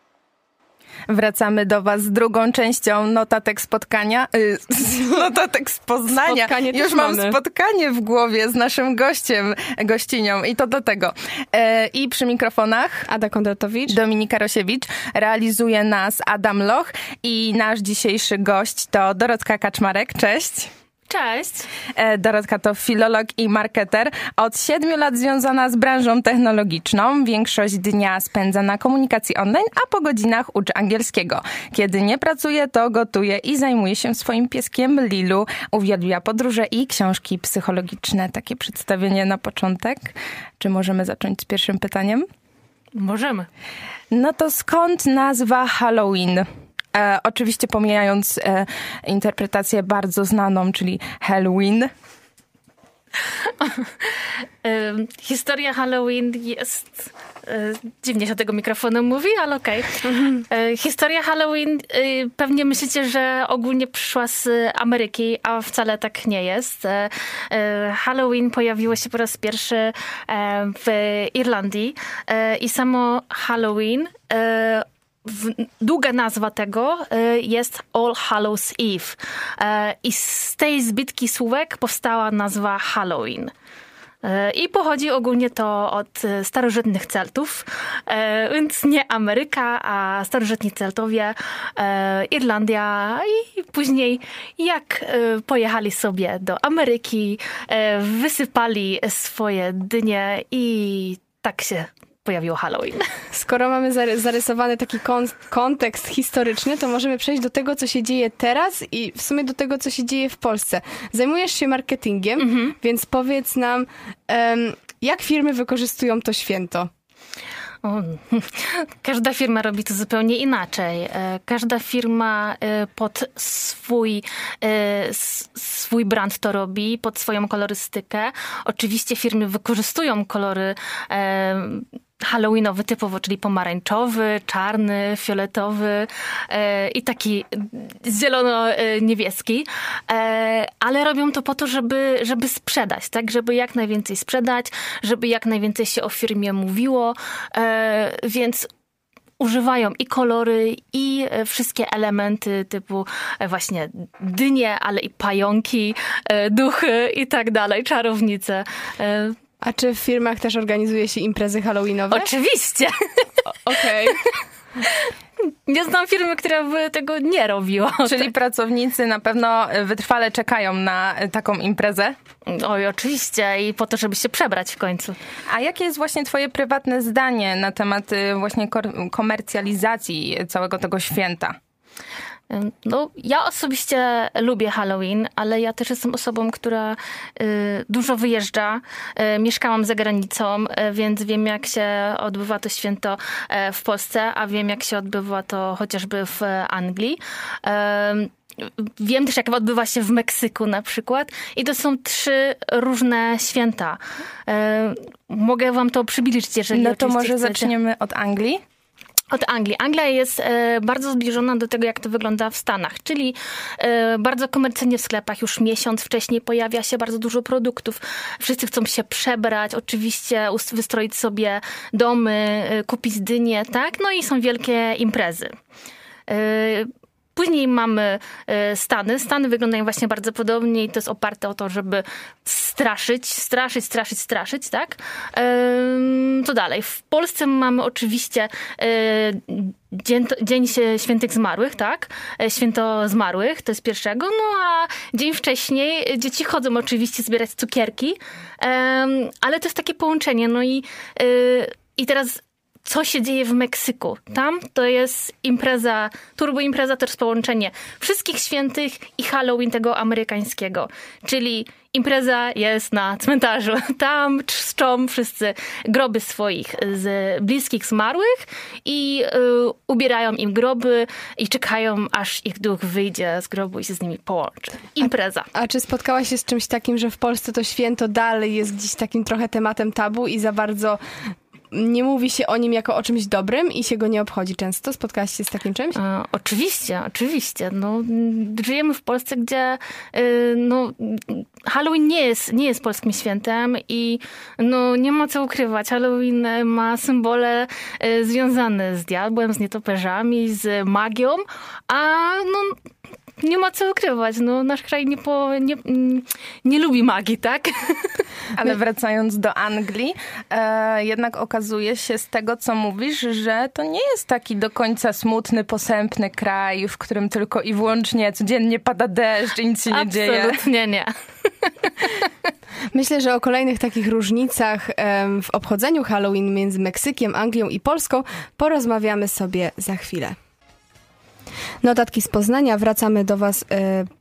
Wracamy do Was z drugą częścią notatek spotkania. Y, notatek z Poznania. Spotkanie Już mam mamy. spotkanie w głowie z naszym gościem, gościnią i to do tego. E, I przy mikrofonach Ada Kondratowicz, Dominika Rosiewicz, realizuje nas Adam Loch i nasz dzisiejszy gość to Dorotka Kaczmarek. Cześć. Cześć. E, Dorotka to filolog i marketer. Od siedmiu lat związana z branżą technologiczną. Większość dnia spędza na komunikacji online, a po godzinach uczy angielskiego. Kiedy nie pracuje, to gotuje i zajmuje się swoim pieskiem Lilu. Uwielbia podróże i książki psychologiczne. Takie przedstawienie na początek. Czy możemy zacząć z pierwszym pytaniem? Możemy. No to skąd nazwa Halloween? E, oczywiście pomijając e, interpretację bardzo znaną, czyli Halloween. Historia Halloween jest. E, dziwnie się tego mikrofonu mówi, ale okej. Okay. Historia Halloween pewnie myślicie, że ogólnie przyszła z Ameryki, a wcale tak nie jest. Halloween pojawiło się po raz pierwszy w Irlandii i samo Halloween długa nazwa tego e, jest All Hallows Eve. E, I z tej zbitki słówek powstała nazwa Halloween. E, I pochodzi ogólnie to od starożytnych Celtów, więc nie Ameryka, a starożytni Celtowie, Irlandia i później jak pojechali sobie do Ameryki, wysypali swoje dynie i tak się pojawiło Halloween. Skoro mamy zarysowany taki kon kontekst historyczny, to możemy przejść do tego, co się dzieje teraz i w sumie do tego, co się dzieje w Polsce. Zajmujesz się marketingiem, mhm. więc powiedz nam, um, jak firmy wykorzystują to święto? O, każda firma robi to zupełnie inaczej. E, każda firma e, pod swój, e, swój brand to robi, pod swoją kolorystykę. Oczywiście firmy wykorzystują kolory halloweenowy typowo, czyli pomarańczowy, czarny, fioletowy e, i taki zielono-niebieski, e, ale robią to po to, żeby, żeby sprzedać, tak? Żeby jak najwięcej sprzedać, żeby jak najwięcej się o firmie mówiło, e, więc używają i kolory, i e, wszystkie elementy typu e, właśnie dynie, ale i pająki, e, duchy i tak dalej, czarownice. A czy w firmach też organizuje się imprezy halloweenowe? Oczywiście. Okej. Okay. Nie znam firmy, która by tego nie robiła. Czyli pracownicy na pewno wytrwale czekają na taką imprezę? Oj, oczywiście i po to, żeby się przebrać w końcu. A jakie jest właśnie twoje prywatne zdanie na temat y, właśnie komercjalizacji całego tego święta? No, ja osobiście lubię Halloween, ale ja też jestem osobą, która y, dużo wyjeżdża. Y, mieszkałam za granicą, y, więc wiem, jak się odbywa to święto w Polsce, a wiem, jak się odbywa to chociażby w Anglii. Wiem też, jak odbywa się w Meksyku na przykład. I to są trzy różne święta. Mogę wam to przybliżyć, jeżeli No to może chcecie. zaczniemy od Anglii. Od Anglii. Anglia jest e, bardzo zbliżona do tego, jak to wygląda w Stanach, czyli e, bardzo komercyjnie w sklepach już miesiąc wcześniej pojawia się bardzo dużo produktów. Wszyscy chcą się przebrać, oczywiście wystroić sobie domy, e, kupić dynie, tak? No i są wielkie imprezy. Później mamy e, Stany. Stany wyglądają właśnie bardzo podobnie i to jest oparte o to, żeby straszyć, straszyć, straszyć, straszyć, tak? Co dalej? W Polsce mamy oczywiście e, Dzień, Dzień Świętych Zmarłych, tak? E, święto Zmarłych, to jest pierwszego. No a dzień wcześniej dzieci chodzą oczywiście zbierać cukierki, ale to jest takie połączenie. No i, i teraz co się dzieje w Meksyku. Tam to jest impreza, turbo impreza, to jest połączenie wszystkich świętych i Halloween tego amerykańskiego. Czyli impreza jest na cmentarzu. Tam czczą wszyscy groby swoich z bliskich zmarłych i y, ubierają im groby i czekają, aż ich duch wyjdzie z grobu i się z nimi połączy. Impreza. A, a czy spotkałaś się z czymś takim, że w Polsce to święto dalej jest gdzieś takim trochę tematem tabu i za bardzo nie mówi się o nim jako o czymś dobrym i się go nie obchodzi często? Spotkałaś się z takim czymś? E, oczywiście, oczywiście. No, żyjemy w Polsce, gdzie y, no, Halloween nie jest, nie jest polskim świętem i no, nie ma co ukrywać. Halloween ma symbole y, związane z diabłem, z nietoperzami, z magią, a no, nie ma co ukrywać. No, nasz kraj nie, po, nie, nie lubi magii, tak? Ale wracając do Anglii, e, jednak okazuje się z tego, co mówisz, że to nie jest taki do końca smutny, posępny kraj, w którym tylko i wyłącznie codziennie pada deszcz i nic się nie Absolutnie dzieje. Absolutnie nie. Myślę, że o kolejnych takich różnicach w obchodzeniu Halloween między Meksykiem, Anglią i Polską porozmawiamy sobie za chwilę. Notatki z Poznania. Wracamy do Was y,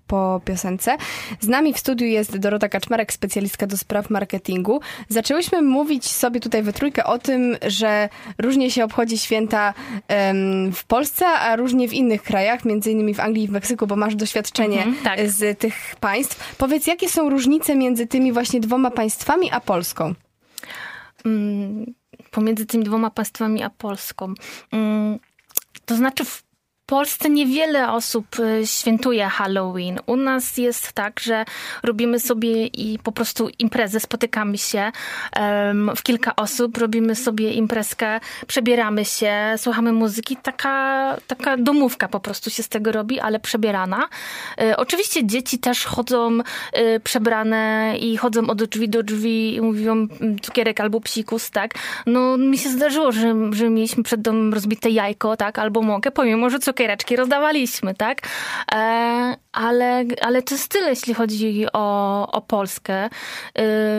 po piosence. Z nami w studiu jest Dorota Kaczmarek, specjalistka do spraw marketingu. Zaczęłyśmy mówić sobie tutaj we trójkę o tym, że różnie się obchodzi święta w Polsce, a różnie w innych krajach, między innymi w Anglii i w Meksyku, bo masz doświadczenie mhm, tak. z tych państw. Powiedz, jakie są różnice między tymi właśnie dwoma państwami a Polską? Mm, pomiędzy tymi dwoma państwami a Polską. Mm, to znaczy w Polsce niewiele osób y, świętuje Halloween. U nas jest tak, że robimy sobie i po prostu imprezę, spotykamy się um, w kilka osób, robimy sobie imprezkę, przebieramy się, słuchamy muzyki. Taka, taka domówka po prostu się z tego robi, ale przebierana. E, oczywiście dzieci też chodzą e, przebrane i chodzą od drzwi do drzwi i mówią mm, cukierek albo psikus, tak. No mi się zdarzyło, że, że mieliśmy przed domem rozbite jajko, tak, albo mąkę, pomimo, że cukier cukiereczki rozdawaliśmy, tak? E, ale, ale to jest tyle, jeśli chodzi o, o Polskę. E,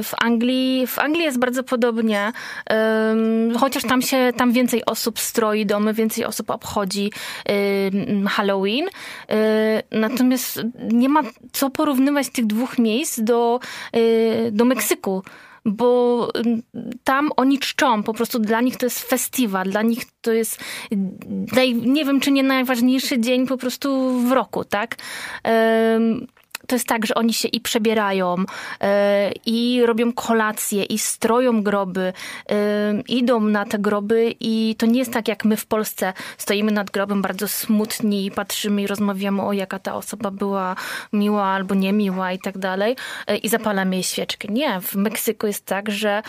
w Anglii, w Anglii jest bardzo podobnie, e, chociaż tam się, tam więcej osób stroi domy, więcej osób obchodzi Halloween. Natomiast nie ma co porównywać tych dwóch miejsc do, do Meksyku bo mm, tam oni czczą, po prostu dla nich to jest festiwal, dla nich to jest, nie wiem czy nie najważniejszy dzień po prostu w roku, tak? To jest tak, że oni się i przebierają, i robią kolacje, i stroją groby, idą na te groby i to nie jest tak, jak my w Polsce stoimy nad grobem bardzo smutni i patrzymy i rozmawiamy o jaka ta osoba była miła albo niemiła i tak dalej i zapalamy jej świeczkę. Nie, w Meksyku jest tak, że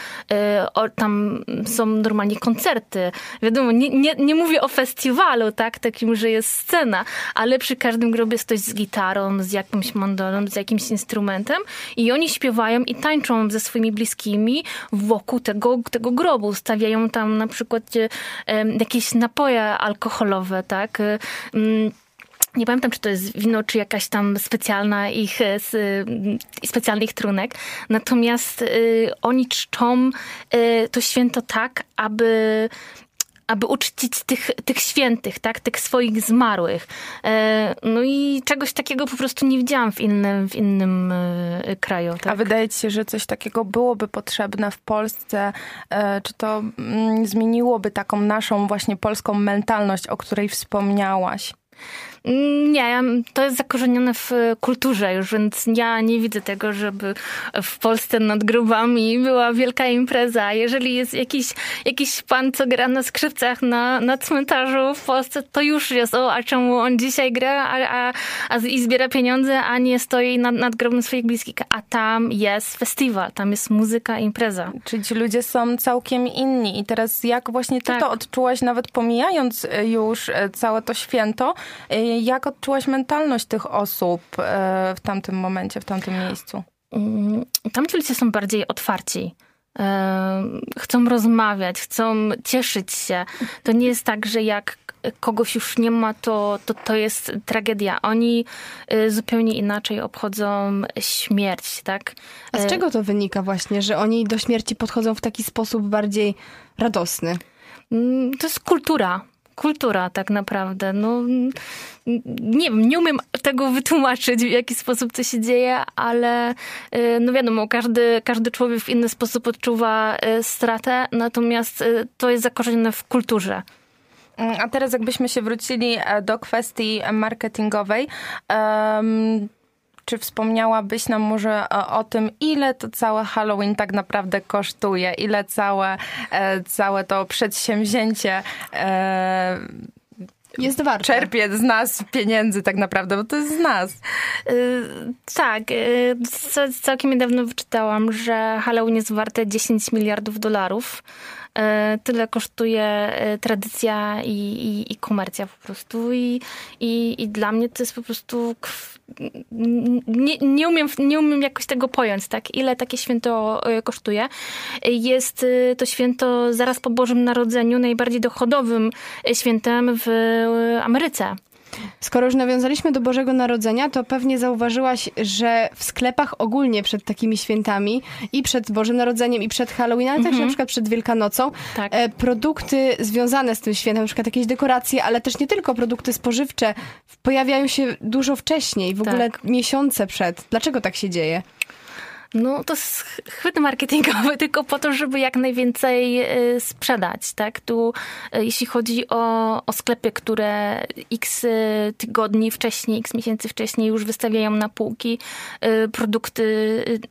tam są normalnie koncerty. Wiadomo, nie, nie, nie mówię o festiwalu, tak, takim, że jest scena, ale przy każdym grobie jest ktoś z gitarą, z jakimś mandolą, z jakimś instrumentem i oni śpiewają i tańczą ze swoimi bliskimi wokół tego, tego grobu. Stawiają tam na przykład e, jakieś napoje alkoholowe, tak. E, mm, nie pamiętam, czy to jest wino, czy jakaś tam specjalna ich, e, specjalny ich trunek. Natomiast oni czczą to święto tak, aby aby uczcić tych, tych świętych, tak, tych swoich zmarłych. No i czegoś takiego po prostu nie widziałam w innym, w innym kraju. Tak? A wydaje ci się, że coś takiego byłoby potrzebne w Polsce? Czy to mm, zmieniłoby taką naszą właśnie polską mentalność, o której wspomniałaś? Nie, to jest zakorzenione w kulturze już, więc ja nie widzę tego, żeby w Polsce nad grobami była wielka impreza. Jeżeli jest jakiś, jakiś pan, co gra na skrzypcach na, na cmentarzu w Polsce, to już jest, o, a czemu on dzisiaj gra a, a, a i zbiera pieniądze, a nie stoi nad, nad grobem swoich bliskich. A tam jest festiwal, tam jest muzyka, impreza. Czyli ci ludzie są całkiem inni. I teraz jak właśnie ty tak. to odczułaś, nawet pomijając już całe to święto, jak odczułaś mentalność tych osób e, w tamtym momencie, w tamtym miejscu? Mm, tamci ludzie są bardziej otwarci e, chcą rozmawiać, chcą cieszyć się. To nie jest tak, że jak kogoś już nie ma, to, to, to jest tragedia. Oni e, zupełnie inaczej obchodzą śmierć, tak? A z czego to wynika właśnie, że oni do śmierci podchodzą w taki sposób bardziej radosny? Mm, to jest kultura kultura tak naprawdę. No, nie wiem, nie umiem tego wytłumaczyć, w jaki sposób to się dzieje, ale y, no wiadomo, każdy, każdy człowiek w inny sposób odczuwa y, stratę, natomiast y, to jest zakorzenione w kulturze. A teraz jakbyśmy się wrócili e, do kwestii marketingowej, um, czy wspomniałabyś nam może o, o, tym, ile to całe Halloween tak naprawdę kosztuje? Ile całe, e, całe to przedsięwzięcie e, jest warte. czerpie z nas pieniędzy tak naprawdę, bo to jest z nas. Yy, tak. Yy, całkiem niedawno wyczytałam, że Halloween jest warte 10 miliardów dolarów. E, tyle kosztuje e, tradycja i, i, i komercja po prostu. I, i, I dla mnie to jest po prostu. Nie, nie, umiem, nie umiem jakoś tego pojąć, tak? Ile takie święto e, kosztuje. Jest to święto zaraz po Bożym Narodzeniu najbardziej dochodowym świętem w Ameryce. Skoro już nawiązaliśmy do Bożego Narodzenia, to pewnie zauważyłaś, że w sklepach ogólnie przed takimi świętami i przed Bożym Narodzeniem i przed Halloween, ale też na przykład przed Wielkanocą, tak. e, produkty związane z tym świętem, na przykład jakieś dekoracje, ale też nie tylko produkty spożywcze, pojawiają się dużo wcześniej, w ogóle tak. miesiące przed. Dlaczego tak się dzieje? No to jest chwyt marketingowy tylko po to, żeby jak najwięcej y, sprzedać, tak? Tu y, jeśli chodzi o, o sklepy, które x y, tygodni wcześniej, x miesięcy wcześniej już wystawiają na półki produkty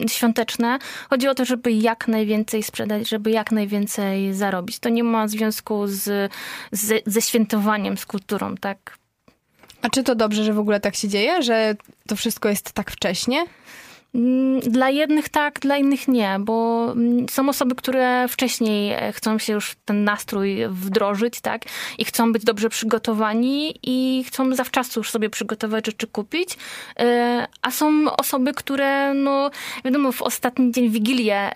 świąteczne, chodzi o to, żeby jak najwięcej sprzedać, żeby jak najwięcej zarobić. To nie ma związku z, z ze świętowaniem, z kulturą, tak? A czy to dobrze, że w ogóle tak się dzieje, że to wszystko jest tak wcześnie? Mm, dla jednych tak, dla innych nie, bo mm, są osoby, które wcześniej e, chcą się już ten nastrój wdrożyć, tak? I chcą być dobrze przygotowani i chcą zawczasu już sobie przygotować rzeczy kupić. E, a są osoby, które, no, wiadomo, w ostatni dzień Wigilię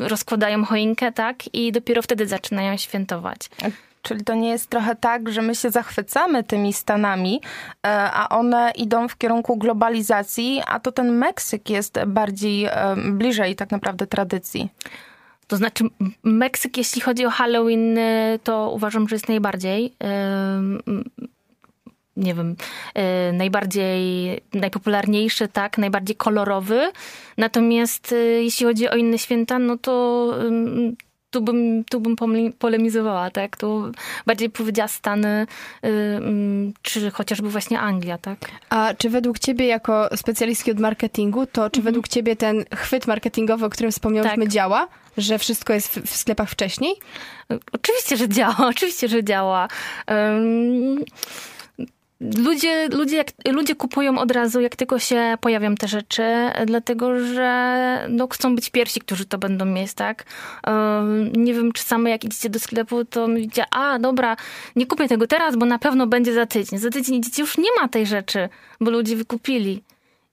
rozkładają choinkę, tak? I dopiero wtedy zaczynają świętować. Czyli to nie jest trochę tak, że my się zachwycamy tymi Stanami, e, a one idą w kierunku globalizacji, a to ten Meksyk jest bardziej e, bliżej tak naprawdę tradycji. To znaczy, Meksyk, jeśli chodzi o Halloween, e, to uważam, że jest najbardziej nie wiem, najbardziej, najpopularniejszy, tak, najbardziej kolorowy. Natomiast jeśli chodzi o inne święta, no to tu bym, tu bym polemizowała, tak? Tu bardziej powiedziała Stany, mm, czy chociażby właśnie Anglia, tak? A czy według ciebie, jako specjalistki od marketingu, to czy mhm. według ciebie ten chwyt marketingowy, o którym wspomniałyśmy, tak. działa? Że wszystko jest w, w, sklepach wcześniej? Oczywiście, że działa, oczywiście, że działa. Ludzie, ludzie, jak, ludzie kupują od razu, jak tylko się pojawią te rzeczy, dlatego że no, chcą być pierwsi, którzy to będą mieć, tak? Nie wiem, czy same jak idziecie do sklepu, to mówicie, a dobra, nie kupię tego teraz, bo na pewno będzie za tydzień. Za tydzień idziecie, już nie ma tej rzeczy, bo ludzie wykupili.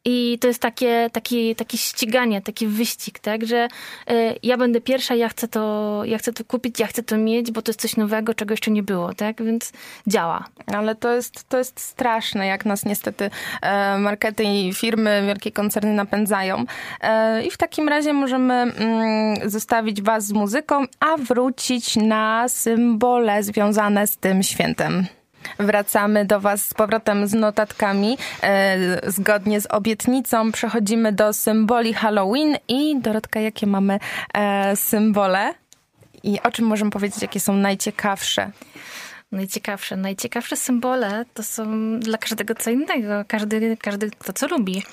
I to jest takie, takie, takie ściganie, taki wyścig, tak, że y, ja będę pierwsza, ja chcę, to, ja chcę to kupić, ja chcę to mieć, bo to jest coś nowego, czego jeszcze nie było, tak, więc działa. Ale to jest, to jest straszne, jak nas niestety e, markety i firmy, wielkie koncerny napędzają. E, I w takim razie możemy mm, zostawić was z muzyką, a wrócić na symbole związane z tym świętem. Wracamy do Was z powrotem z notatkami. E, zgodnie z obietnicą przechodzimy do symboli Halloween i Dorotka, jakie mamy e, symbole? I o czym możemy powiedzieć, jakie są najciekawsze? Najciekawsze, najciekawsze symbole to są dla każdego co innego. Każdy, każdy kto co lubi.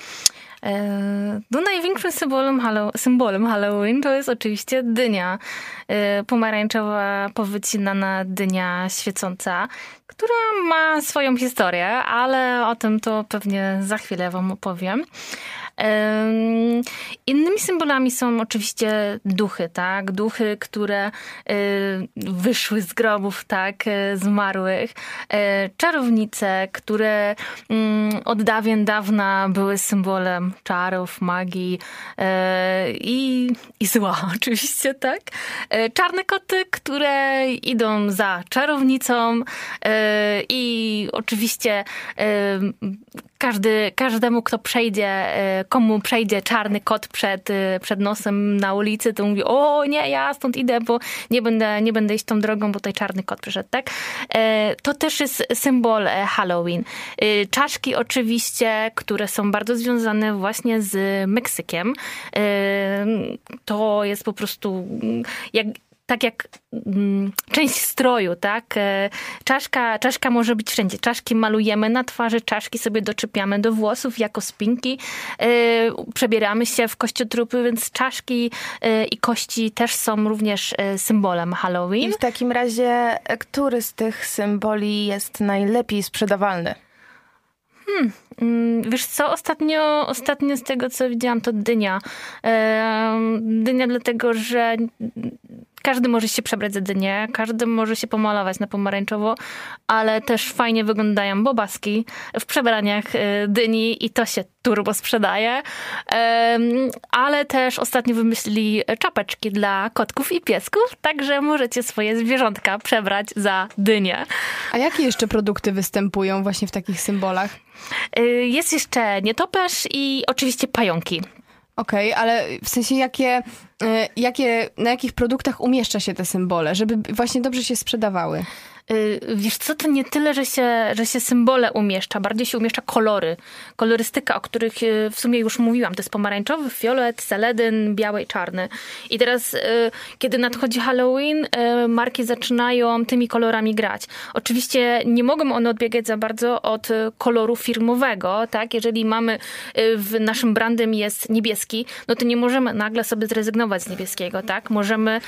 E, no największym symbolem, symbolem Halloween to jest oczywiście dynia. E, pomarańczowa, powycinana dynia świecąca, która ma swoją historię, ale o tym to pewnie za chwilę wam opowiem. Innymi symbolami są oczywiście duchy, tak? Duchy, które y, wyszły z grobów, tak? Y, zmarłych. E, czarownice, które mm, od dawien dawna były symbolem czarów, magii e, i, i zła oczywiście, tak? E, czarne koty, które idą za czarownicą i oczywiście każdy, każdemu, kto przejdzie, e, komu przejdzie czarny kot przed, e, przed nosem na ulicy, to mówi, o nie, ja stąd idę, bo nie będę, nie będę iść tą drogą, bo tutaj czarny kot przyszedł, tak? E, to też jest symbol Halloween. Czaszki oczywiście, które są bardzo związane właśnie z Meksykiem. To jest po prostu jak tak jak mm, część stroju, tak? E, czaszka, czaszka może być wszędzie. Czaszki malujemy na twarzy, czaszki sobie doczepiamy do włosów jako spinki. E, przebieramy się w kościotrupy, więc czaszki e, i kości też są również symbolem Halloween. I w takim razie, który z tych symboli jest najlepiej sprzedawalny? Hmm, mm, wiesz co, ostatnio, ostatnio z tego co widziałam to dynia. Dynia dlatego, że każdy może się przebrać za dynię, każdy może się pomalować na pomarańczowo, ale też fajnie wyglądają bobaski w przebraniach y, dyni i to się turbo sprzedaje. Ale też ostatnio wymyślili czapeczki dla kotków i piesków, także możecie swoje zwierzątka przebrać za dynię. A jakie jeszcze produkty występują właśnie w takich symbolach? Y, jest jeszcze nietoperz i oczywiście pająki. Okej, okay, ale w sensie jakie, e, jakie, na jakich produktach umieszcza się te symbole, żeby właśnie dobrze się sprzedawały? Y, wiesz co, to nie tyle, że się, że się symbole umieszcza, bardziej się umieszcza kolory. Kolorystyka, o których y, w sumie już mówiłam. To jest pomarańczowy, fiolet, seledyn, biały i czarny. I teraz, y, kiedy nadchodzi Halloween, marki zaczynają tymi kolorami grać. Oczywiście nie mogą one odbiegać za bardzo od koloru firmowego, tak? Jeżeli mamy, w naszym brandem jest niebieski, no to nie możemy nagle sobie zrezygnować z niebieskiego, tak? Możemy,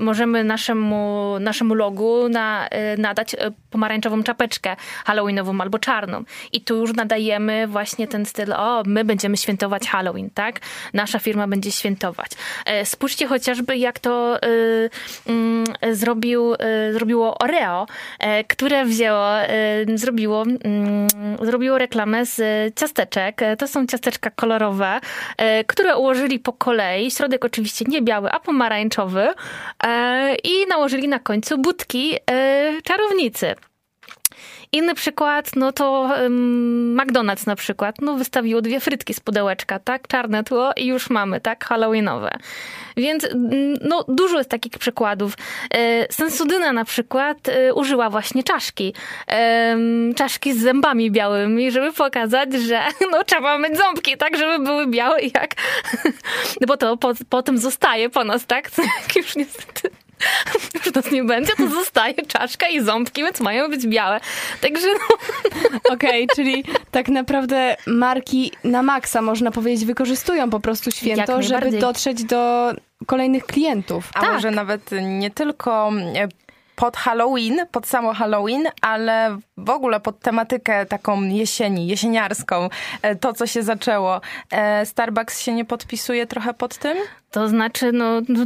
możemy naszemu, naszemu logu na Y, nadać y, pomarańczową czapeczkę halloweenową albo czarną. I tu już nadajemy właśnie ten styl, o, my będziemy świętować Halloween, tak? Nasza firma będzie świętować. E, spójrzcie chociażby, jak to y, mm, zrobił, zrobiło Oreo, które wzięło, zrobiło, mm, zrobiło reklamę z ciasteczek. To są ciasteczka kolorowe, które ułożyli po kolei. Środek oczywiście nie biały, a pomarańczowy. I nałożyli na końcu budki czarownicy. Inny przykład, no to um, McDonald's na przykład, no wystawiło dwie frytki z pudełeczka, tak, czarne tło i już mamy, tak, halloweenowe. Więc no, dużo jest takich przykładów. E, Sensudyna na przykład e, użyła właśnie czaszki. Czaszki z zębami białymi, żeby pokazać, że no, trzeba mieć ząbki, tak, żeby były białe jak... No bo to po, potem zostaje po nas, tak? Już niestety już nas nie będzie, to zostaje czaszka i ząbki, więc mają być białe. Także no. Okej, okay, czyli tak naprawdę marki na maksa, można powiedzieć, wykorzystują po prostu święto, żeby dotrzeć do kolejnych klientów. A tak. może nawet nie tylko e, pod Halloween, pod samo Halloween, ale w ogóle pod tematykę taką jesieni, jesieniarską, e, to co się zaczęło. E, Starbucks się nie podpisuje trochę pod tym? To znaczy, no, no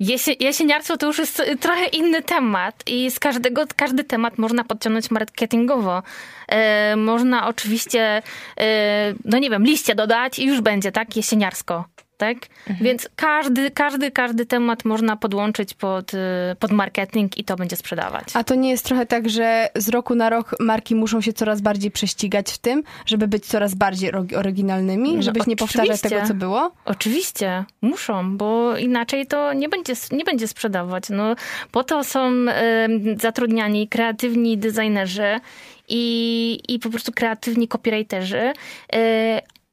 jesi jesieniarstwo to już jest trochę inny temat i z każdego, każdy temat można podciągnąć marketingowo. E, można oczywiście, e, no nie wiem, liście dodać i już będzie, tak, jesieniarsko tak? Mhm. Więc każdy, każdy, każdy temat można podłączyć pod, y, pod marketing i to będzie sprzedawać. A to nie jest trochę tak, że z roku na rok marki muszą się coraz bardziej prześcigać w tym, żeby być coraz bardziej oryginalnymi, no, żebyś nie powtarzać tego, co było? Oczywiście, muszą, bo inaczej to nie będzie, nie będzie sprzedawać. No, po to są y, zatrudniani kreatywni designerzy i, i po prostu kreatywni copywriterzy, y,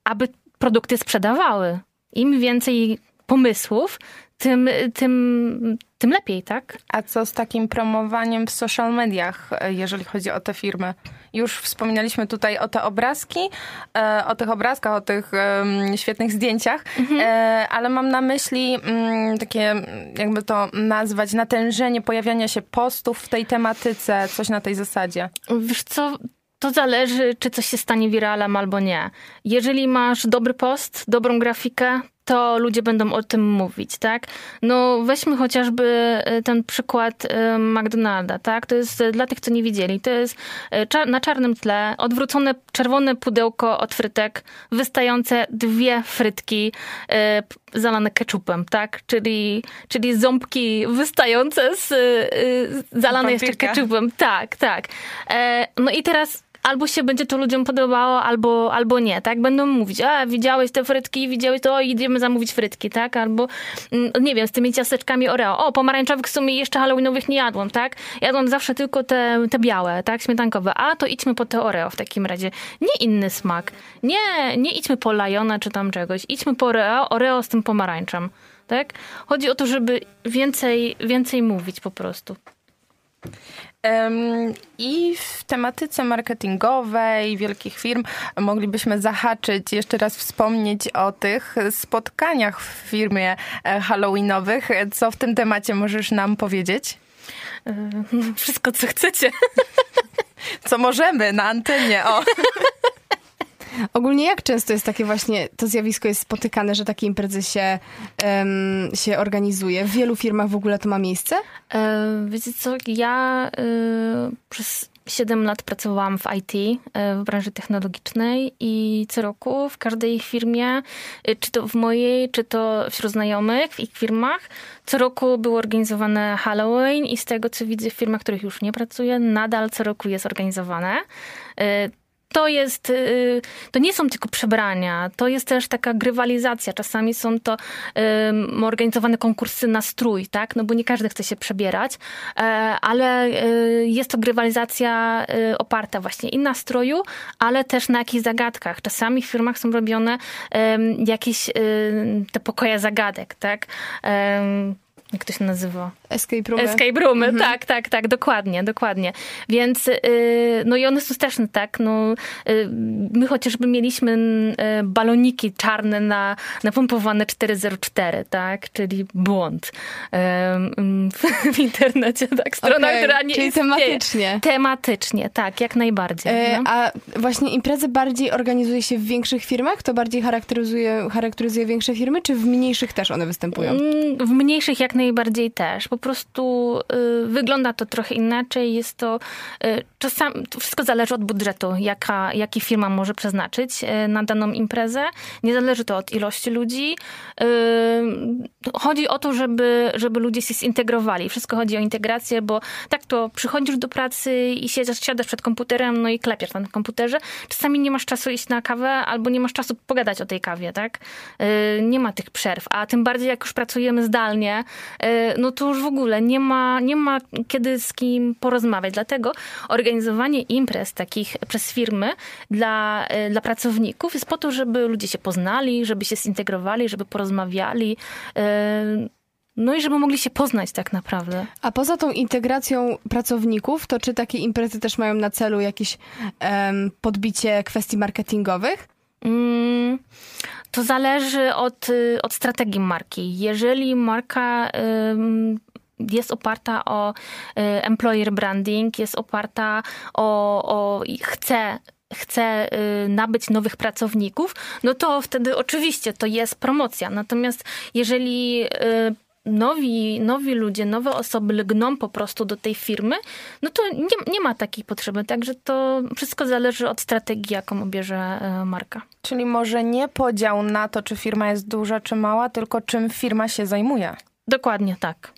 aby produkty sprzedawały im więcej pomysłów, tym, tym, tym lepiej, tak? A co z takim promowaniem w social mediach, jeżeli chodzi o te firmy? Już wspominaliśmy tutaj o te obrazki, e, o tych obrazkach, o tych świetnych zdjęciach, mhm. E, ale mam na myśli mm, takie, jakby to nazwać, natężenie pojawiania się postów w tej tematyce, coś na tej zasadzie. Wiesz co, to zależy, czy coś się stanie wiralem albo nie. Jeżeli masz dobry post, dobrą grafikę, to ludzie będą o tym mówić, tak? No weźmy chociażby e, ten przykład e, McDonalda, tak? To jest e, dla tych, co nie widzieli, to jest na czarnym tle odwrócone czerwone pudełko od frytek, wystające dwie frytki zalane ketchupem, tak? Czyli, czyli ząbki wystające z zalane jeszcze ketchupem. Tak, tak. No i teraz albo się będzie to ludziom podobało, albo, albo nie, tak? Będą mówić, a widziałeś te frytki, widziałeś to, idziemy zamówić frytki, tak? Albo, mm, nie wiem, z tymi ciasteczkami Oreo. O, pomarańczowych w sumie jeszcze halloweenowych nie jadłam, tak? Jadłam zawsze tylko te, te białe, tak? Śmietankowe. A, to idźmy po te Oreo w takim razie. Nie inny smak. Nie, nie idźmy po Lajona czy tam czegoś. Idźmy po Oreo, Oreo z tym pomarańczem, tak? Chodzi o to, żeby więcej, więcej mówić po prostu. I w tematyce marketingowej wielkich firm moglibyśmy zahaczyć, jeszcze raz wspomnieć o tych spotkaniach w firmie e, halloweenowych. Co w tym temacie możesz nam powiedzieć? E, wszystko, co chcecie. Co możemy na antenie, o. Ogólnie jak często jest takie właśnie, to zjawisko jest spotykane, że takie imprezy się, um, się organizuje? W wielu firmach w ogóle to ma miejsce? E, wiecie co, ja y, przez 7 lat pracowałam w IT, e, w branży technologicznej i co roku w każdej firmie, czy to w mojej, czy to wśród znajomych, w ich firmach, co roku było organizowane Halloween i z tego co widzę w firmach, w których już nie pracuję, nadal co roku jest organizowane to jest, y, to nie są tylko przebrania, to jest też taka grywalizacja. Czasami są to um, organizowane konkursy na strój, tak? No bo nie każdy chce się przebierać, e, ale y, jest to grywalizacja y, oparta właśnie i na stroju, ale też na jakichś zagadkach. Czasami w firmach są robione jakieś te pokoje zagadek, tak? Jak to się nazywa? Escape roomy. Escape roomy, mhm. tak, tak, tak, dokładnie, dokładnie. Więc, yy, no i one są straszne, tak, no, yy, my chociażby mieliśmy yy, baloniki czarne na, napompowane 404, tak, czyli błąd w internecie, tak, strona, okay, która nie czyli istnieje. tematycznie. Tematycznie, tak, jak najbardziej. E, no. A właśnie imprezy bardziej organizuje się w większych firmach? To bardziej charakteryzuje, charakteryzuje większe firmy, czy w mniejszych też one występują? Mm, w mniejszych jak najbardziej też. Po prostu y, wygląda to trochę inaczej. Jest to y, czasami, to wszystko zależy od budżetu, jaka, jaki firma może przeznaczyć y, na daną imprezę. Nie zależy to od ilości ludzi. Y, chodzi o to, żeby, żeby ludzie się zintegrowali. Wszystko chodzi o integrację, bo tak to przychodzisz do pracy i siedzisz, siadasz przed komputerem, no i klepiesz na komputerze. Czasami nie masz czasu iść na kawę, albo nie masz czasu pogadać o tej kawie, tak? Y, nie ma tych przerw, a tym bardziej jak już pracujemy zdalnie, no to już w ogóle nie ma, nie ma kiedy z kim porozmawiać. Dlatego organizowanie imprez takich przez firmy dla, y, dla pracowników jest po to, żeby ludzie się poznali, żeby się zintegrowali, żeby porozmawiali. No i żeby mogli się poznać tak naprawdę. A poza tą integracją pracowników, to czy takie imprezy też mają na celu jakieś um, podbicie kwestii marketingowych? Mm, to zależy od, y, od strategii marki. Jeżeli marka jest oparta o y, employer branding, jest oparta o, o chce chce y, nabyć nowych pracowników, no to wtedy oczywiście to jest promocja. Natomiast jeżeli nowi, nowi ludzie, nowe osoby lgną po prostu do tej firmy, no to nie, nie ma takiej potrzeby. Także to wszystko zależy od strategii, jaką obierze e, marka. Czyli może nie podział na to, czy firma jest duża, czy mała, tylko czym firma się zajmuje. Dokładnie tak.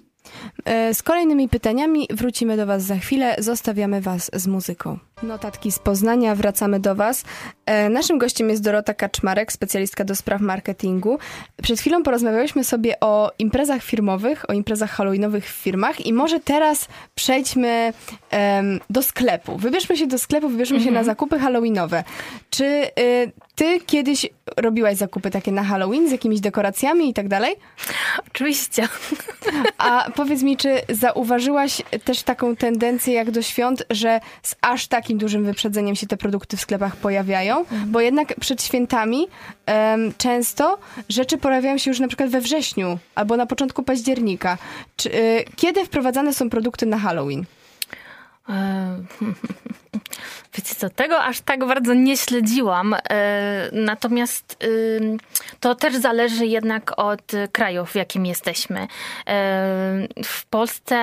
E, z kolejnymi pytaniami wrócimy do Was za chwilę. Zostawiamy Was z muzyką. Notatki z Poznania, wracamy do Was. E, naszym gościem jest Dorota Kaczmarek, specjalistka do spraw marketingu. Przed chwilą porozmawiałyśmy sobie o imprezach firmowych, o imprezach halloweenowych w firmach i może teraz przejdźmy um, do sklepu. Wybierzmy się do sklepu, wybierzmy się na mhm. zakupy halloweenowe. Czy y, ty kiedyś robiłaś zakupy takie na Halloween z jakimiś dekoracjami i tak dalej? Oczywiście. A powiedz mi, czy zauważyłaś też taką tendencję jak do świąt, że z aż takim dużym wyprzedzeniem się te produkty w sklepach pojawiają? Mhm. Bo jednak przed świętami um, często rzeczy pojawiają się już na przykład we wrześniu albo na początku października. Czy, y, kiedy wprowadzane są produkty na Halloween? Wiecie co, tego aż tak bardzo nie śledziłam. E, natomiast to też zależy jednak od kraju, w jakim jesteśmy. E, w Polsce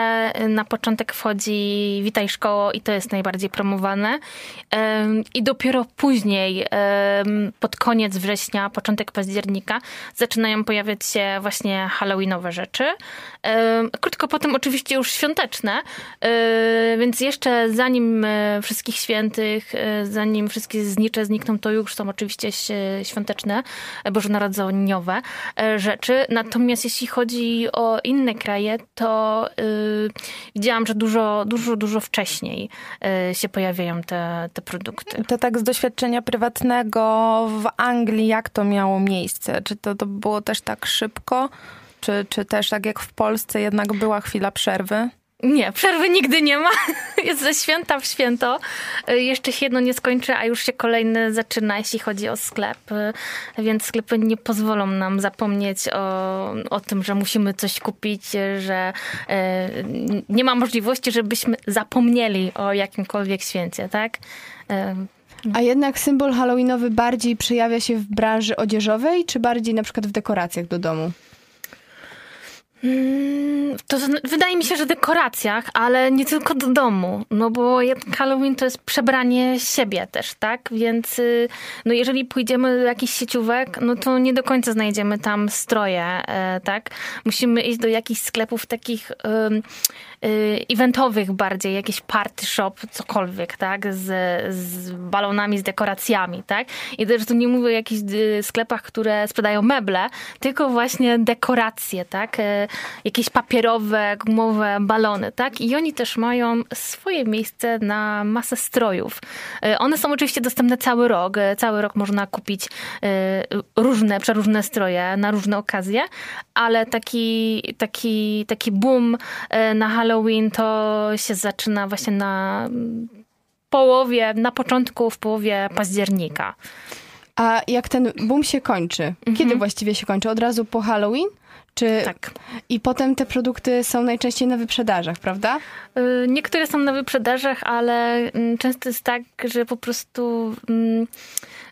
na początek wchodzi Witaj Szkoło i to jest najbardziej promowane. I dopiero później, pod koniec września, początek października, zaczynają pojawiać się właśnie halloweenowe rzeczy. Krótko potem oczywiście już świąteczne, e, więc jeszcze zanim wszystkich świętych, e, zanim wszystkie znicze znikną, to już są oczywiście świąteczne, bożonarodzeniowe e, rzeczy. Natomiast jeśli chodzi o inne kraje, to yy, widziałam, że dużo, dużo, dużo wcześniej yy, się pojawiają te, te produkty. To tak z doświadczenia prywatnego w Anglii, jak to miało miejsce? Czy to, to było też tak szybko? Czy, czy też tak jak w Polsce jednak była chwila przerwy? Nie, przerwy nigdy nie ma. Jest ze święta w święto. Y, jeszcze się jedno nie skończy, a już się kolejne zaczyna, jeśli chodzi o sklep. Y, więc sklepy nie pozwolą nam zapomnieć o, o tym, że musimy coś kupić, że y, nie ma możliwości, żebyśmy zapomnieli o jakimkolwiek święcie, tak? A jednak symbol halloweenowy bardziej przejawia się w branży odzieżowej, czy bardziej na przykład w dekoracjach do domu? Mm, to wydaje mi się, że dekoracjach, ale nie tylko do domu. No bo Halloween to jest przebranie siebie też, tak? Więc y, no jeżeli pójdziemy do jakichś sieciówek, no to nie do końca znajdziemy tam stroje, e, tak? Musimy iść do jakichś sklepów takich Y, eventowych bardziej, jakiś party shop, cokolwiek, tak, z, z balonami, z dekoracjami, tak. I też tu nie mówię o jakichś y, sklepach, które sprzedają meble, tylko właśnie dekoracje, tak, y, jakieś papierowe, gumowe balony, tak. I oni też mają swoje miejsce na masę strojów. One są oczywiście dostępne cały rok. Cały rok można kupić różne, przeróżne stroje na różne okazje, ale taki, taki, taki boom na Halloween Halloween to się zaczyna właśnie na połowie, na początku, w połowie października. A jak ten boom się kończy? Mhm. Kiedy właściwie się kończy? Od razu po Halloween? Czy... Tak. I potem te produkty są najczęściej na wyprzedażach, prawda? Y, niektóre są na wyprzedażach, ale mm, często jest tak, że po prostu mm,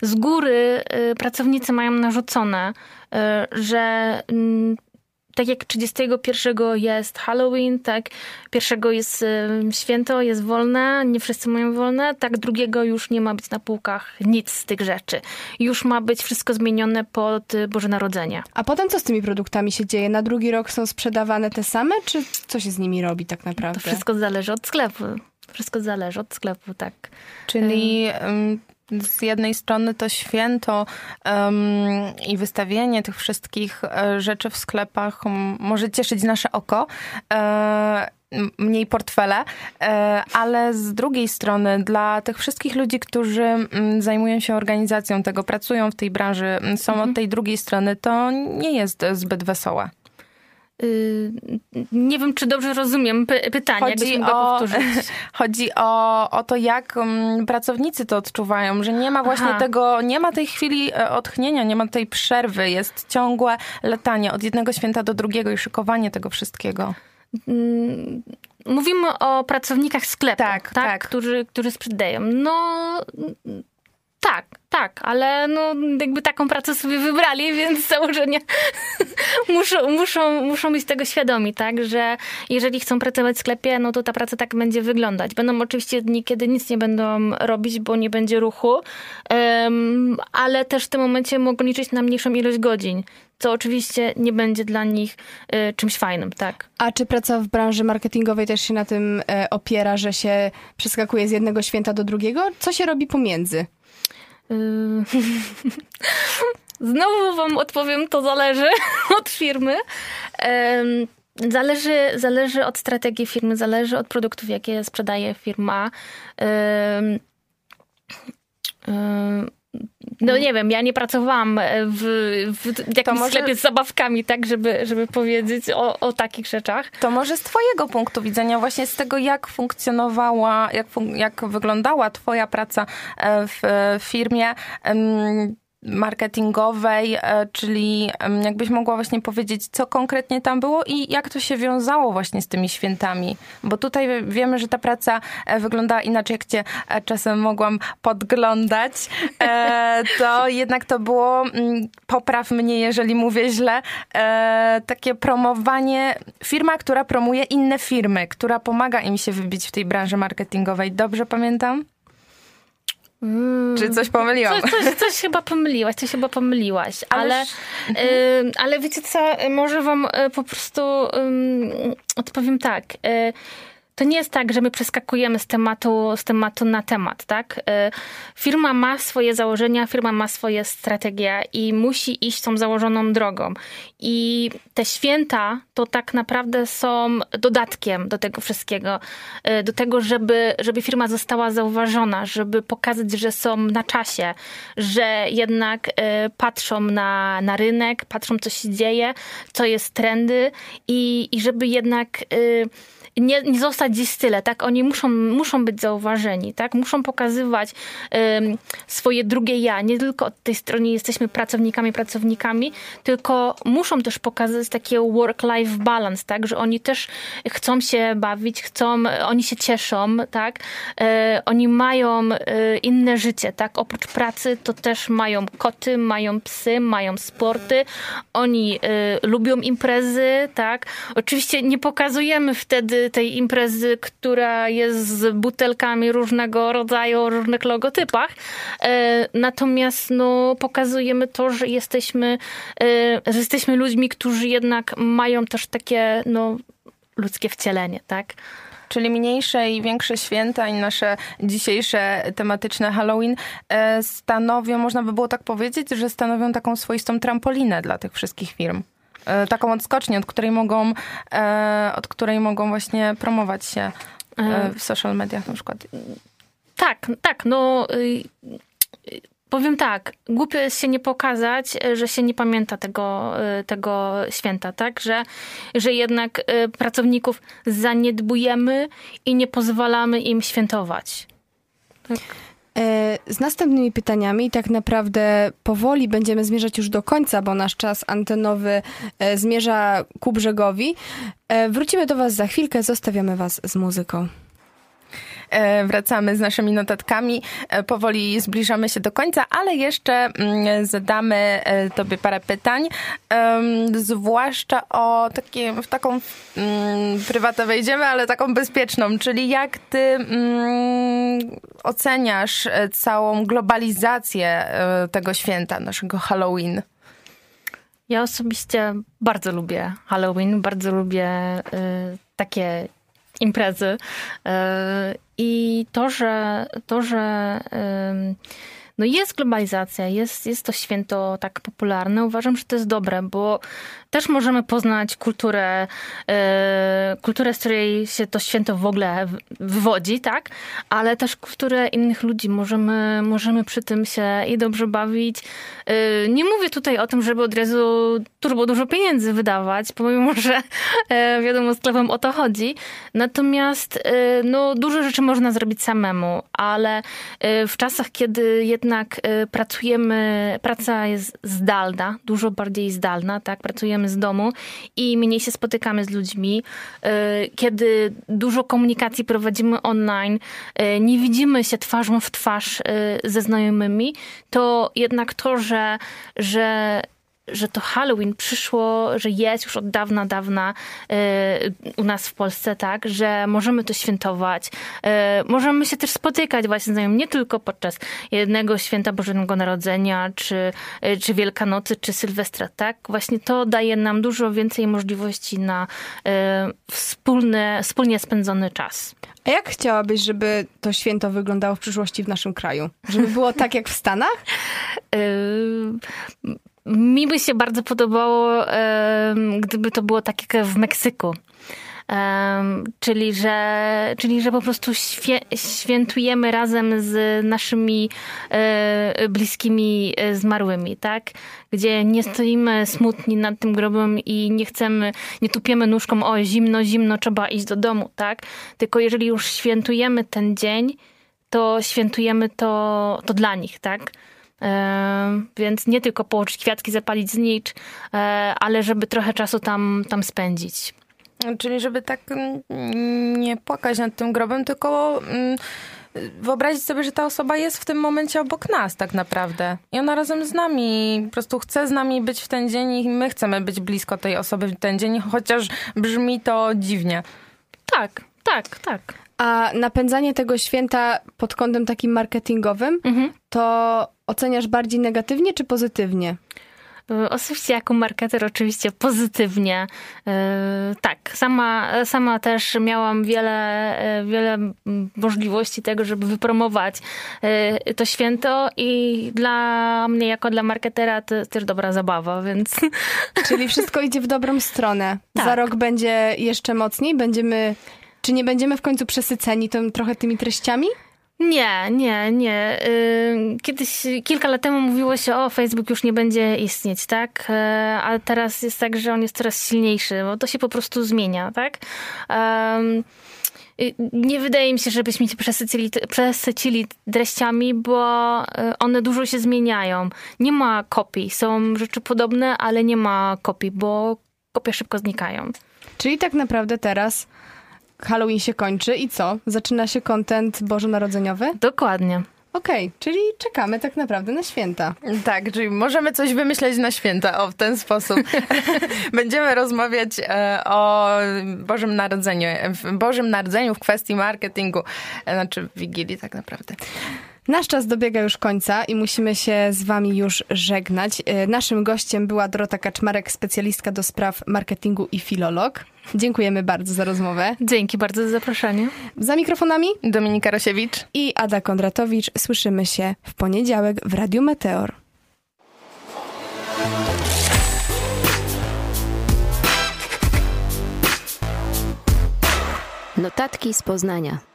z góry y, pracownicy mają narzucone, y, że mm, tak jak 31 jest Halloween, tak, pierwszego jest święto, jest wolne, nie wszyscy mają wolne, tak drugiego już nie ma być na półkach nic z tych rzeczy. Już ma być wszystko zmienione pod Boże Narodzenie. A potem co z tymi produktami się dzieje? Na drugi rok są sprzedawane te same, czy co się z nimi robi tak naprawdę? To wszystko zależy od sklepu. Wszystko zależy od sklepu, tak. Czyli um, z jednej strony to święto um, i wystawienie tych wszystkich e, rzeczy w sklepach może cieszyć nasze oko. E, mniej portfele, e, ale z drugiej strony dla tych wszystkich ludzi, którzy zajmują się organizacją tego, pracują w tej branży, są mhm. od tej drugiej strony, to nie jest zbyt wesołe. Y, nie wiem, czy dobrze rozumiem pytanie, chodzi o, powtórzyć. Chodzi o, o to, jak um, pracownicy to odczuwają, że nie ma właśnie Aha. tego, nie ma tej chwili e, odchnienia, nie ma tej przerwy, jest ciągłe latanie od jednego święta do drugiego i szykowanie tego wszystkiego. Mm, mówimy o pracownikach sklepu, tak, tak, tak. Którzy, którzy sprzedają. No, tak, tak, ale no jakby taką pracę sobie wybrali, więc założenia muszą, muszą, muszą być tego świadomi, tak, że jeżeli chcą pracować w sklepie, no to ta praca tak będzie wyglądać. Będą oczywiście dni, kiedy nic nie będą robić, bo nie będzie ruchu, um, ale też w tym momencie mogą liczyć na mniejszą ilość godzin, co oczywiście nie będzie dla nich y, czymś fajnym, tak. A czy praca w branży marketingowej też się na tym y, opiera, że się przeskakuje z jednego święta do drugiego? Co się robi pomiędzy? Yy, znowu wam odpowiem, to zależy od firmy. Zależy, zależy od strategii firmy, zależy od produktów, jakie sprzedaje firma. No nie wiem, ja nie pracowałam w, w jakimś może... sklepie z zabawkami, tak, żeby, żeby powiedzieć o, o takich rzeczach. To może z twojego punktu widzenia, właśnie z tego, jak funkcjonowała, jak, fun jak wyglądała twoja praca e, w firmie, marketingowej, e, czyli jakbyś mogła właśnie powiedzieć, co konkretnie tam było i jak to się wiązało właśnie z tymi świętami. Bo tutaj wiemy, że ta praca e, wyglądała inaczej, jak cię e, czasem mogłam podglądać. To jednak to było, mm, popraw mnie, jeżeli mówię źle, takie promowanie, firma, która promuje inne firmy, która pomaga im się wybić w tej branży marketingowej. Dobrze pamiętam? Mm. Czy coś pomyliłam? Coś, coś, coś, chyba pomyliłaś, coś chyba pomyliłaś, ale, mhm. y, ale wiecie co, może wam y, po prostu y, odpowiem tak. Y, to nie jest tak, że my przeskakujemy z tematu, z tematu na temat, tak? Y, firma ma swoje założenia, firma ma swoje strategie i musi iść tą założoną drogą. I te święta to tak naprawdę są dodatkiem do tego wszystkiego, y, do tego, żeby, żeby firma została zauważona, żeby pokazać, że są na czasie, że jednak y, patrzą na, na rynek, patrzą, co się dzieje, co jest trendy i, i żeby jednak nie, nie zostać gdzieś w tyle, tak? Oni muszą, muszą być zauważeni, tak? Muszą pokazywać um, swoje drugie ja. Nie tylko od tej strony jesteśmy pracownikami, pracownikami, tylko muszą też pokazać takie work-life balance, tak? Że oni też chcą się bawić, chcą, oni się cieszą, tak? E, oni mają e, inne życie, tak? Oprócz pracy to też mają koty, mają psy, mają sporty, oni e, lubią imprezy, tak? Oczywiście nie pokazujemy wtedy tej imprezy, która jest z butelkami różnego rodzaju, o różnych logotypach. E, natomiast no, pokazujemy to, że jesteśmy, e, że jesteśmy ludźmi, którzy jednak mają też takie no, ludzkie wcielenie, tak? czyli mniejsze i większe święta i nasze dzisiejsze tematyczne Halloween e, stanowią, można by było tak powiedzieć, że stanowią taką swoistą trampolinę dla tych wszystkich firm. E, taką odskocznię, od której mogą, e, od której mogą właśnie promować się e, w social mediach na przykład. Tak, tak, no y, powiem tak, głupio jest się nie pokazać, że się nie pamięta tego, tego święta, tak? Że, że jednak pracowników zaniedbujemy i nie pozwalamy im świętować. Tak. E, z następnymi pytaniami tak naprawdę powoli będziemy zmierzać już do końca, bo nasz czas antenowy e, zmierza ku brzegowi. E, wrócimy do Was za chwilkę, zostawiamy Was z muzyką. E, wracamy z naszymi notatkami. E, powoli zbliżamy się do końca, ale jeszcze mm, zadamy e, tobie parę pytań, zwłaszcza o takie, w taką mm, prywatę wejdziemy, ale taką bezpieczną, czyli jak ty mm, oceniasz całą globalizację tego święta, naszego Halloween? Ja osobiście bardzo lubię Halloween, bardzo lubię y, takie imprezy. Y, I to, że, to, że y, no jest globalizacja, jest, jest to święto tak popularne, uważam, że to jest dobre, bo też możemy poznać kulturę, e, kulturę, z której się to święto w ogóle wywodzi, tak? Ale też kulturę innych ludzi. Możemy, możemy przy tym się i dobrze bawić. E, nie mówię tutaj o tym, żeby od razu turbo dużo pieniędzy wydawać, pomimo, że e, wiadomo, sklepem o to chodzi. Natomiast no, dużo rzeczy można zrobić samemu, ale w czasach, kiedy jednak pracujemy, praca jest zdalna, dużo bardziej zdalna, tak? Pracujemy z domu i mniej się spotykamy z ludźmi. E, kiedy dużo komunikacji prowadzimy online, e, nie widzimy się twarzą w twarz ze znajomymi, to jednak to, że, że że to Halloween przyszło, że jest już od dawna, dawna y, u nas w Polsce, tak, że możemy to świętować. Y, możemy się też spotykać właśnie znajomym nie tylko podczas jednego święta Bożego Narodzenia, czy, y, czy Wielkanocy, czy Sylwestra, tak. Właśnie to daje nam dużo więcej możliwości na wspólny, wspólnie spędzony czas. A jak chciałabyś, żeby to święto wyglądało w przyszłości w naszym kraju? Żeby było tak jak w Stanach? Mi by się bardzo podobało, gdyby to było tak jak w Meksyku. Czyli, że, czyli, że po prostu świętujemy razem z naszymi e, bliskimi e, zmarłymi, tak? Gdzie nie stoimy smutni nad tym grobem i nie chcemy, nie tupiemy nóżką, o zimno, zimno, trzeba iść do domu, tak? Tylko jeżeli już świętujemy ten dzień, to świętujemy to, to dla nich, tak? Więc nie tylko położyć kwiatki, zapalić znicz, e, ale żeby trochę czasu tam, tam spędzić. Czyli żeby tak nie płakać nad tym grobem, tylko mm, wyobrazić sobie, że ta osoba jest w tym momencie obok nas tak naprawdę. I ona razem z nami po prostu chce z nami być w ten dzień i my chcemy być blisko tej osoby w ten dzień, chociaż brzmi to dziwnie. Tak, tak, tak. A napędzanie tego święta pod kątem takim marketingowym, mhm. to oceniasz bardziej negatywnie czy pozytywnie? E, osobiście jako marketer oczywiście pozytywnie. E, tak, sama, sama też miałam wiele, e, wiele możliwości tego, żeby wypromować to święto i dla mnie jako dla marketera to też dobra zabawa, więc... Czyli wszystko idzie w dobrą stronę. Tak. Za rok będzie jeszcze mocniej, będziemy... Czy nie będziemy w końcu przesyceni tym, trochę tymi treściami? Nie, nie, nie. Y, kiedyś, kilka lat temu mówiło się, o, Facebook już nie będzie istnieć, tak? Y, ale teraz jest tak, że on jest coraz silniejszy, bo to się po prostu zmienia, tak? Y, nie wydaje mi się, żebyśmy się przesycili, przesycili treściami, bo one dużo się zmieniają. Nie ma kopii. Są rzeczy podobne, ale nie ma kopii, bo kopie szybko znikają. Czyli tak naprawdę teraz Halloween się kończy i co? Zaczyna się kontent bożonarodzeniowy? Dokładnie. Okej, okay, czyli czekamy tak naprawdę na święta. Tak, czyli możemy coś wymyśleć na święta, o, w ten sposób. Będziemy rozmawiać e, o Bożym Narodzeniu, w Bożym Narodzeniu w kwestii marketingu, e, znaczy Wigilii tak naprawdę. Nasz czas dobiega już końca i musimy się z wami już żegnać. E, naszym gościem była Dorota Kaczmarek, specjalistka do spraw marketingu i filolog. Dziękujemy bardzo za rozmowę. Dzięki bardzo za zaproszenie. Za mikrofonami Dominika Rosiewicz i Ada Kondratowicz. Słyszymy się w poniedziałek w Radiu Meteor. Notatki z Poznania.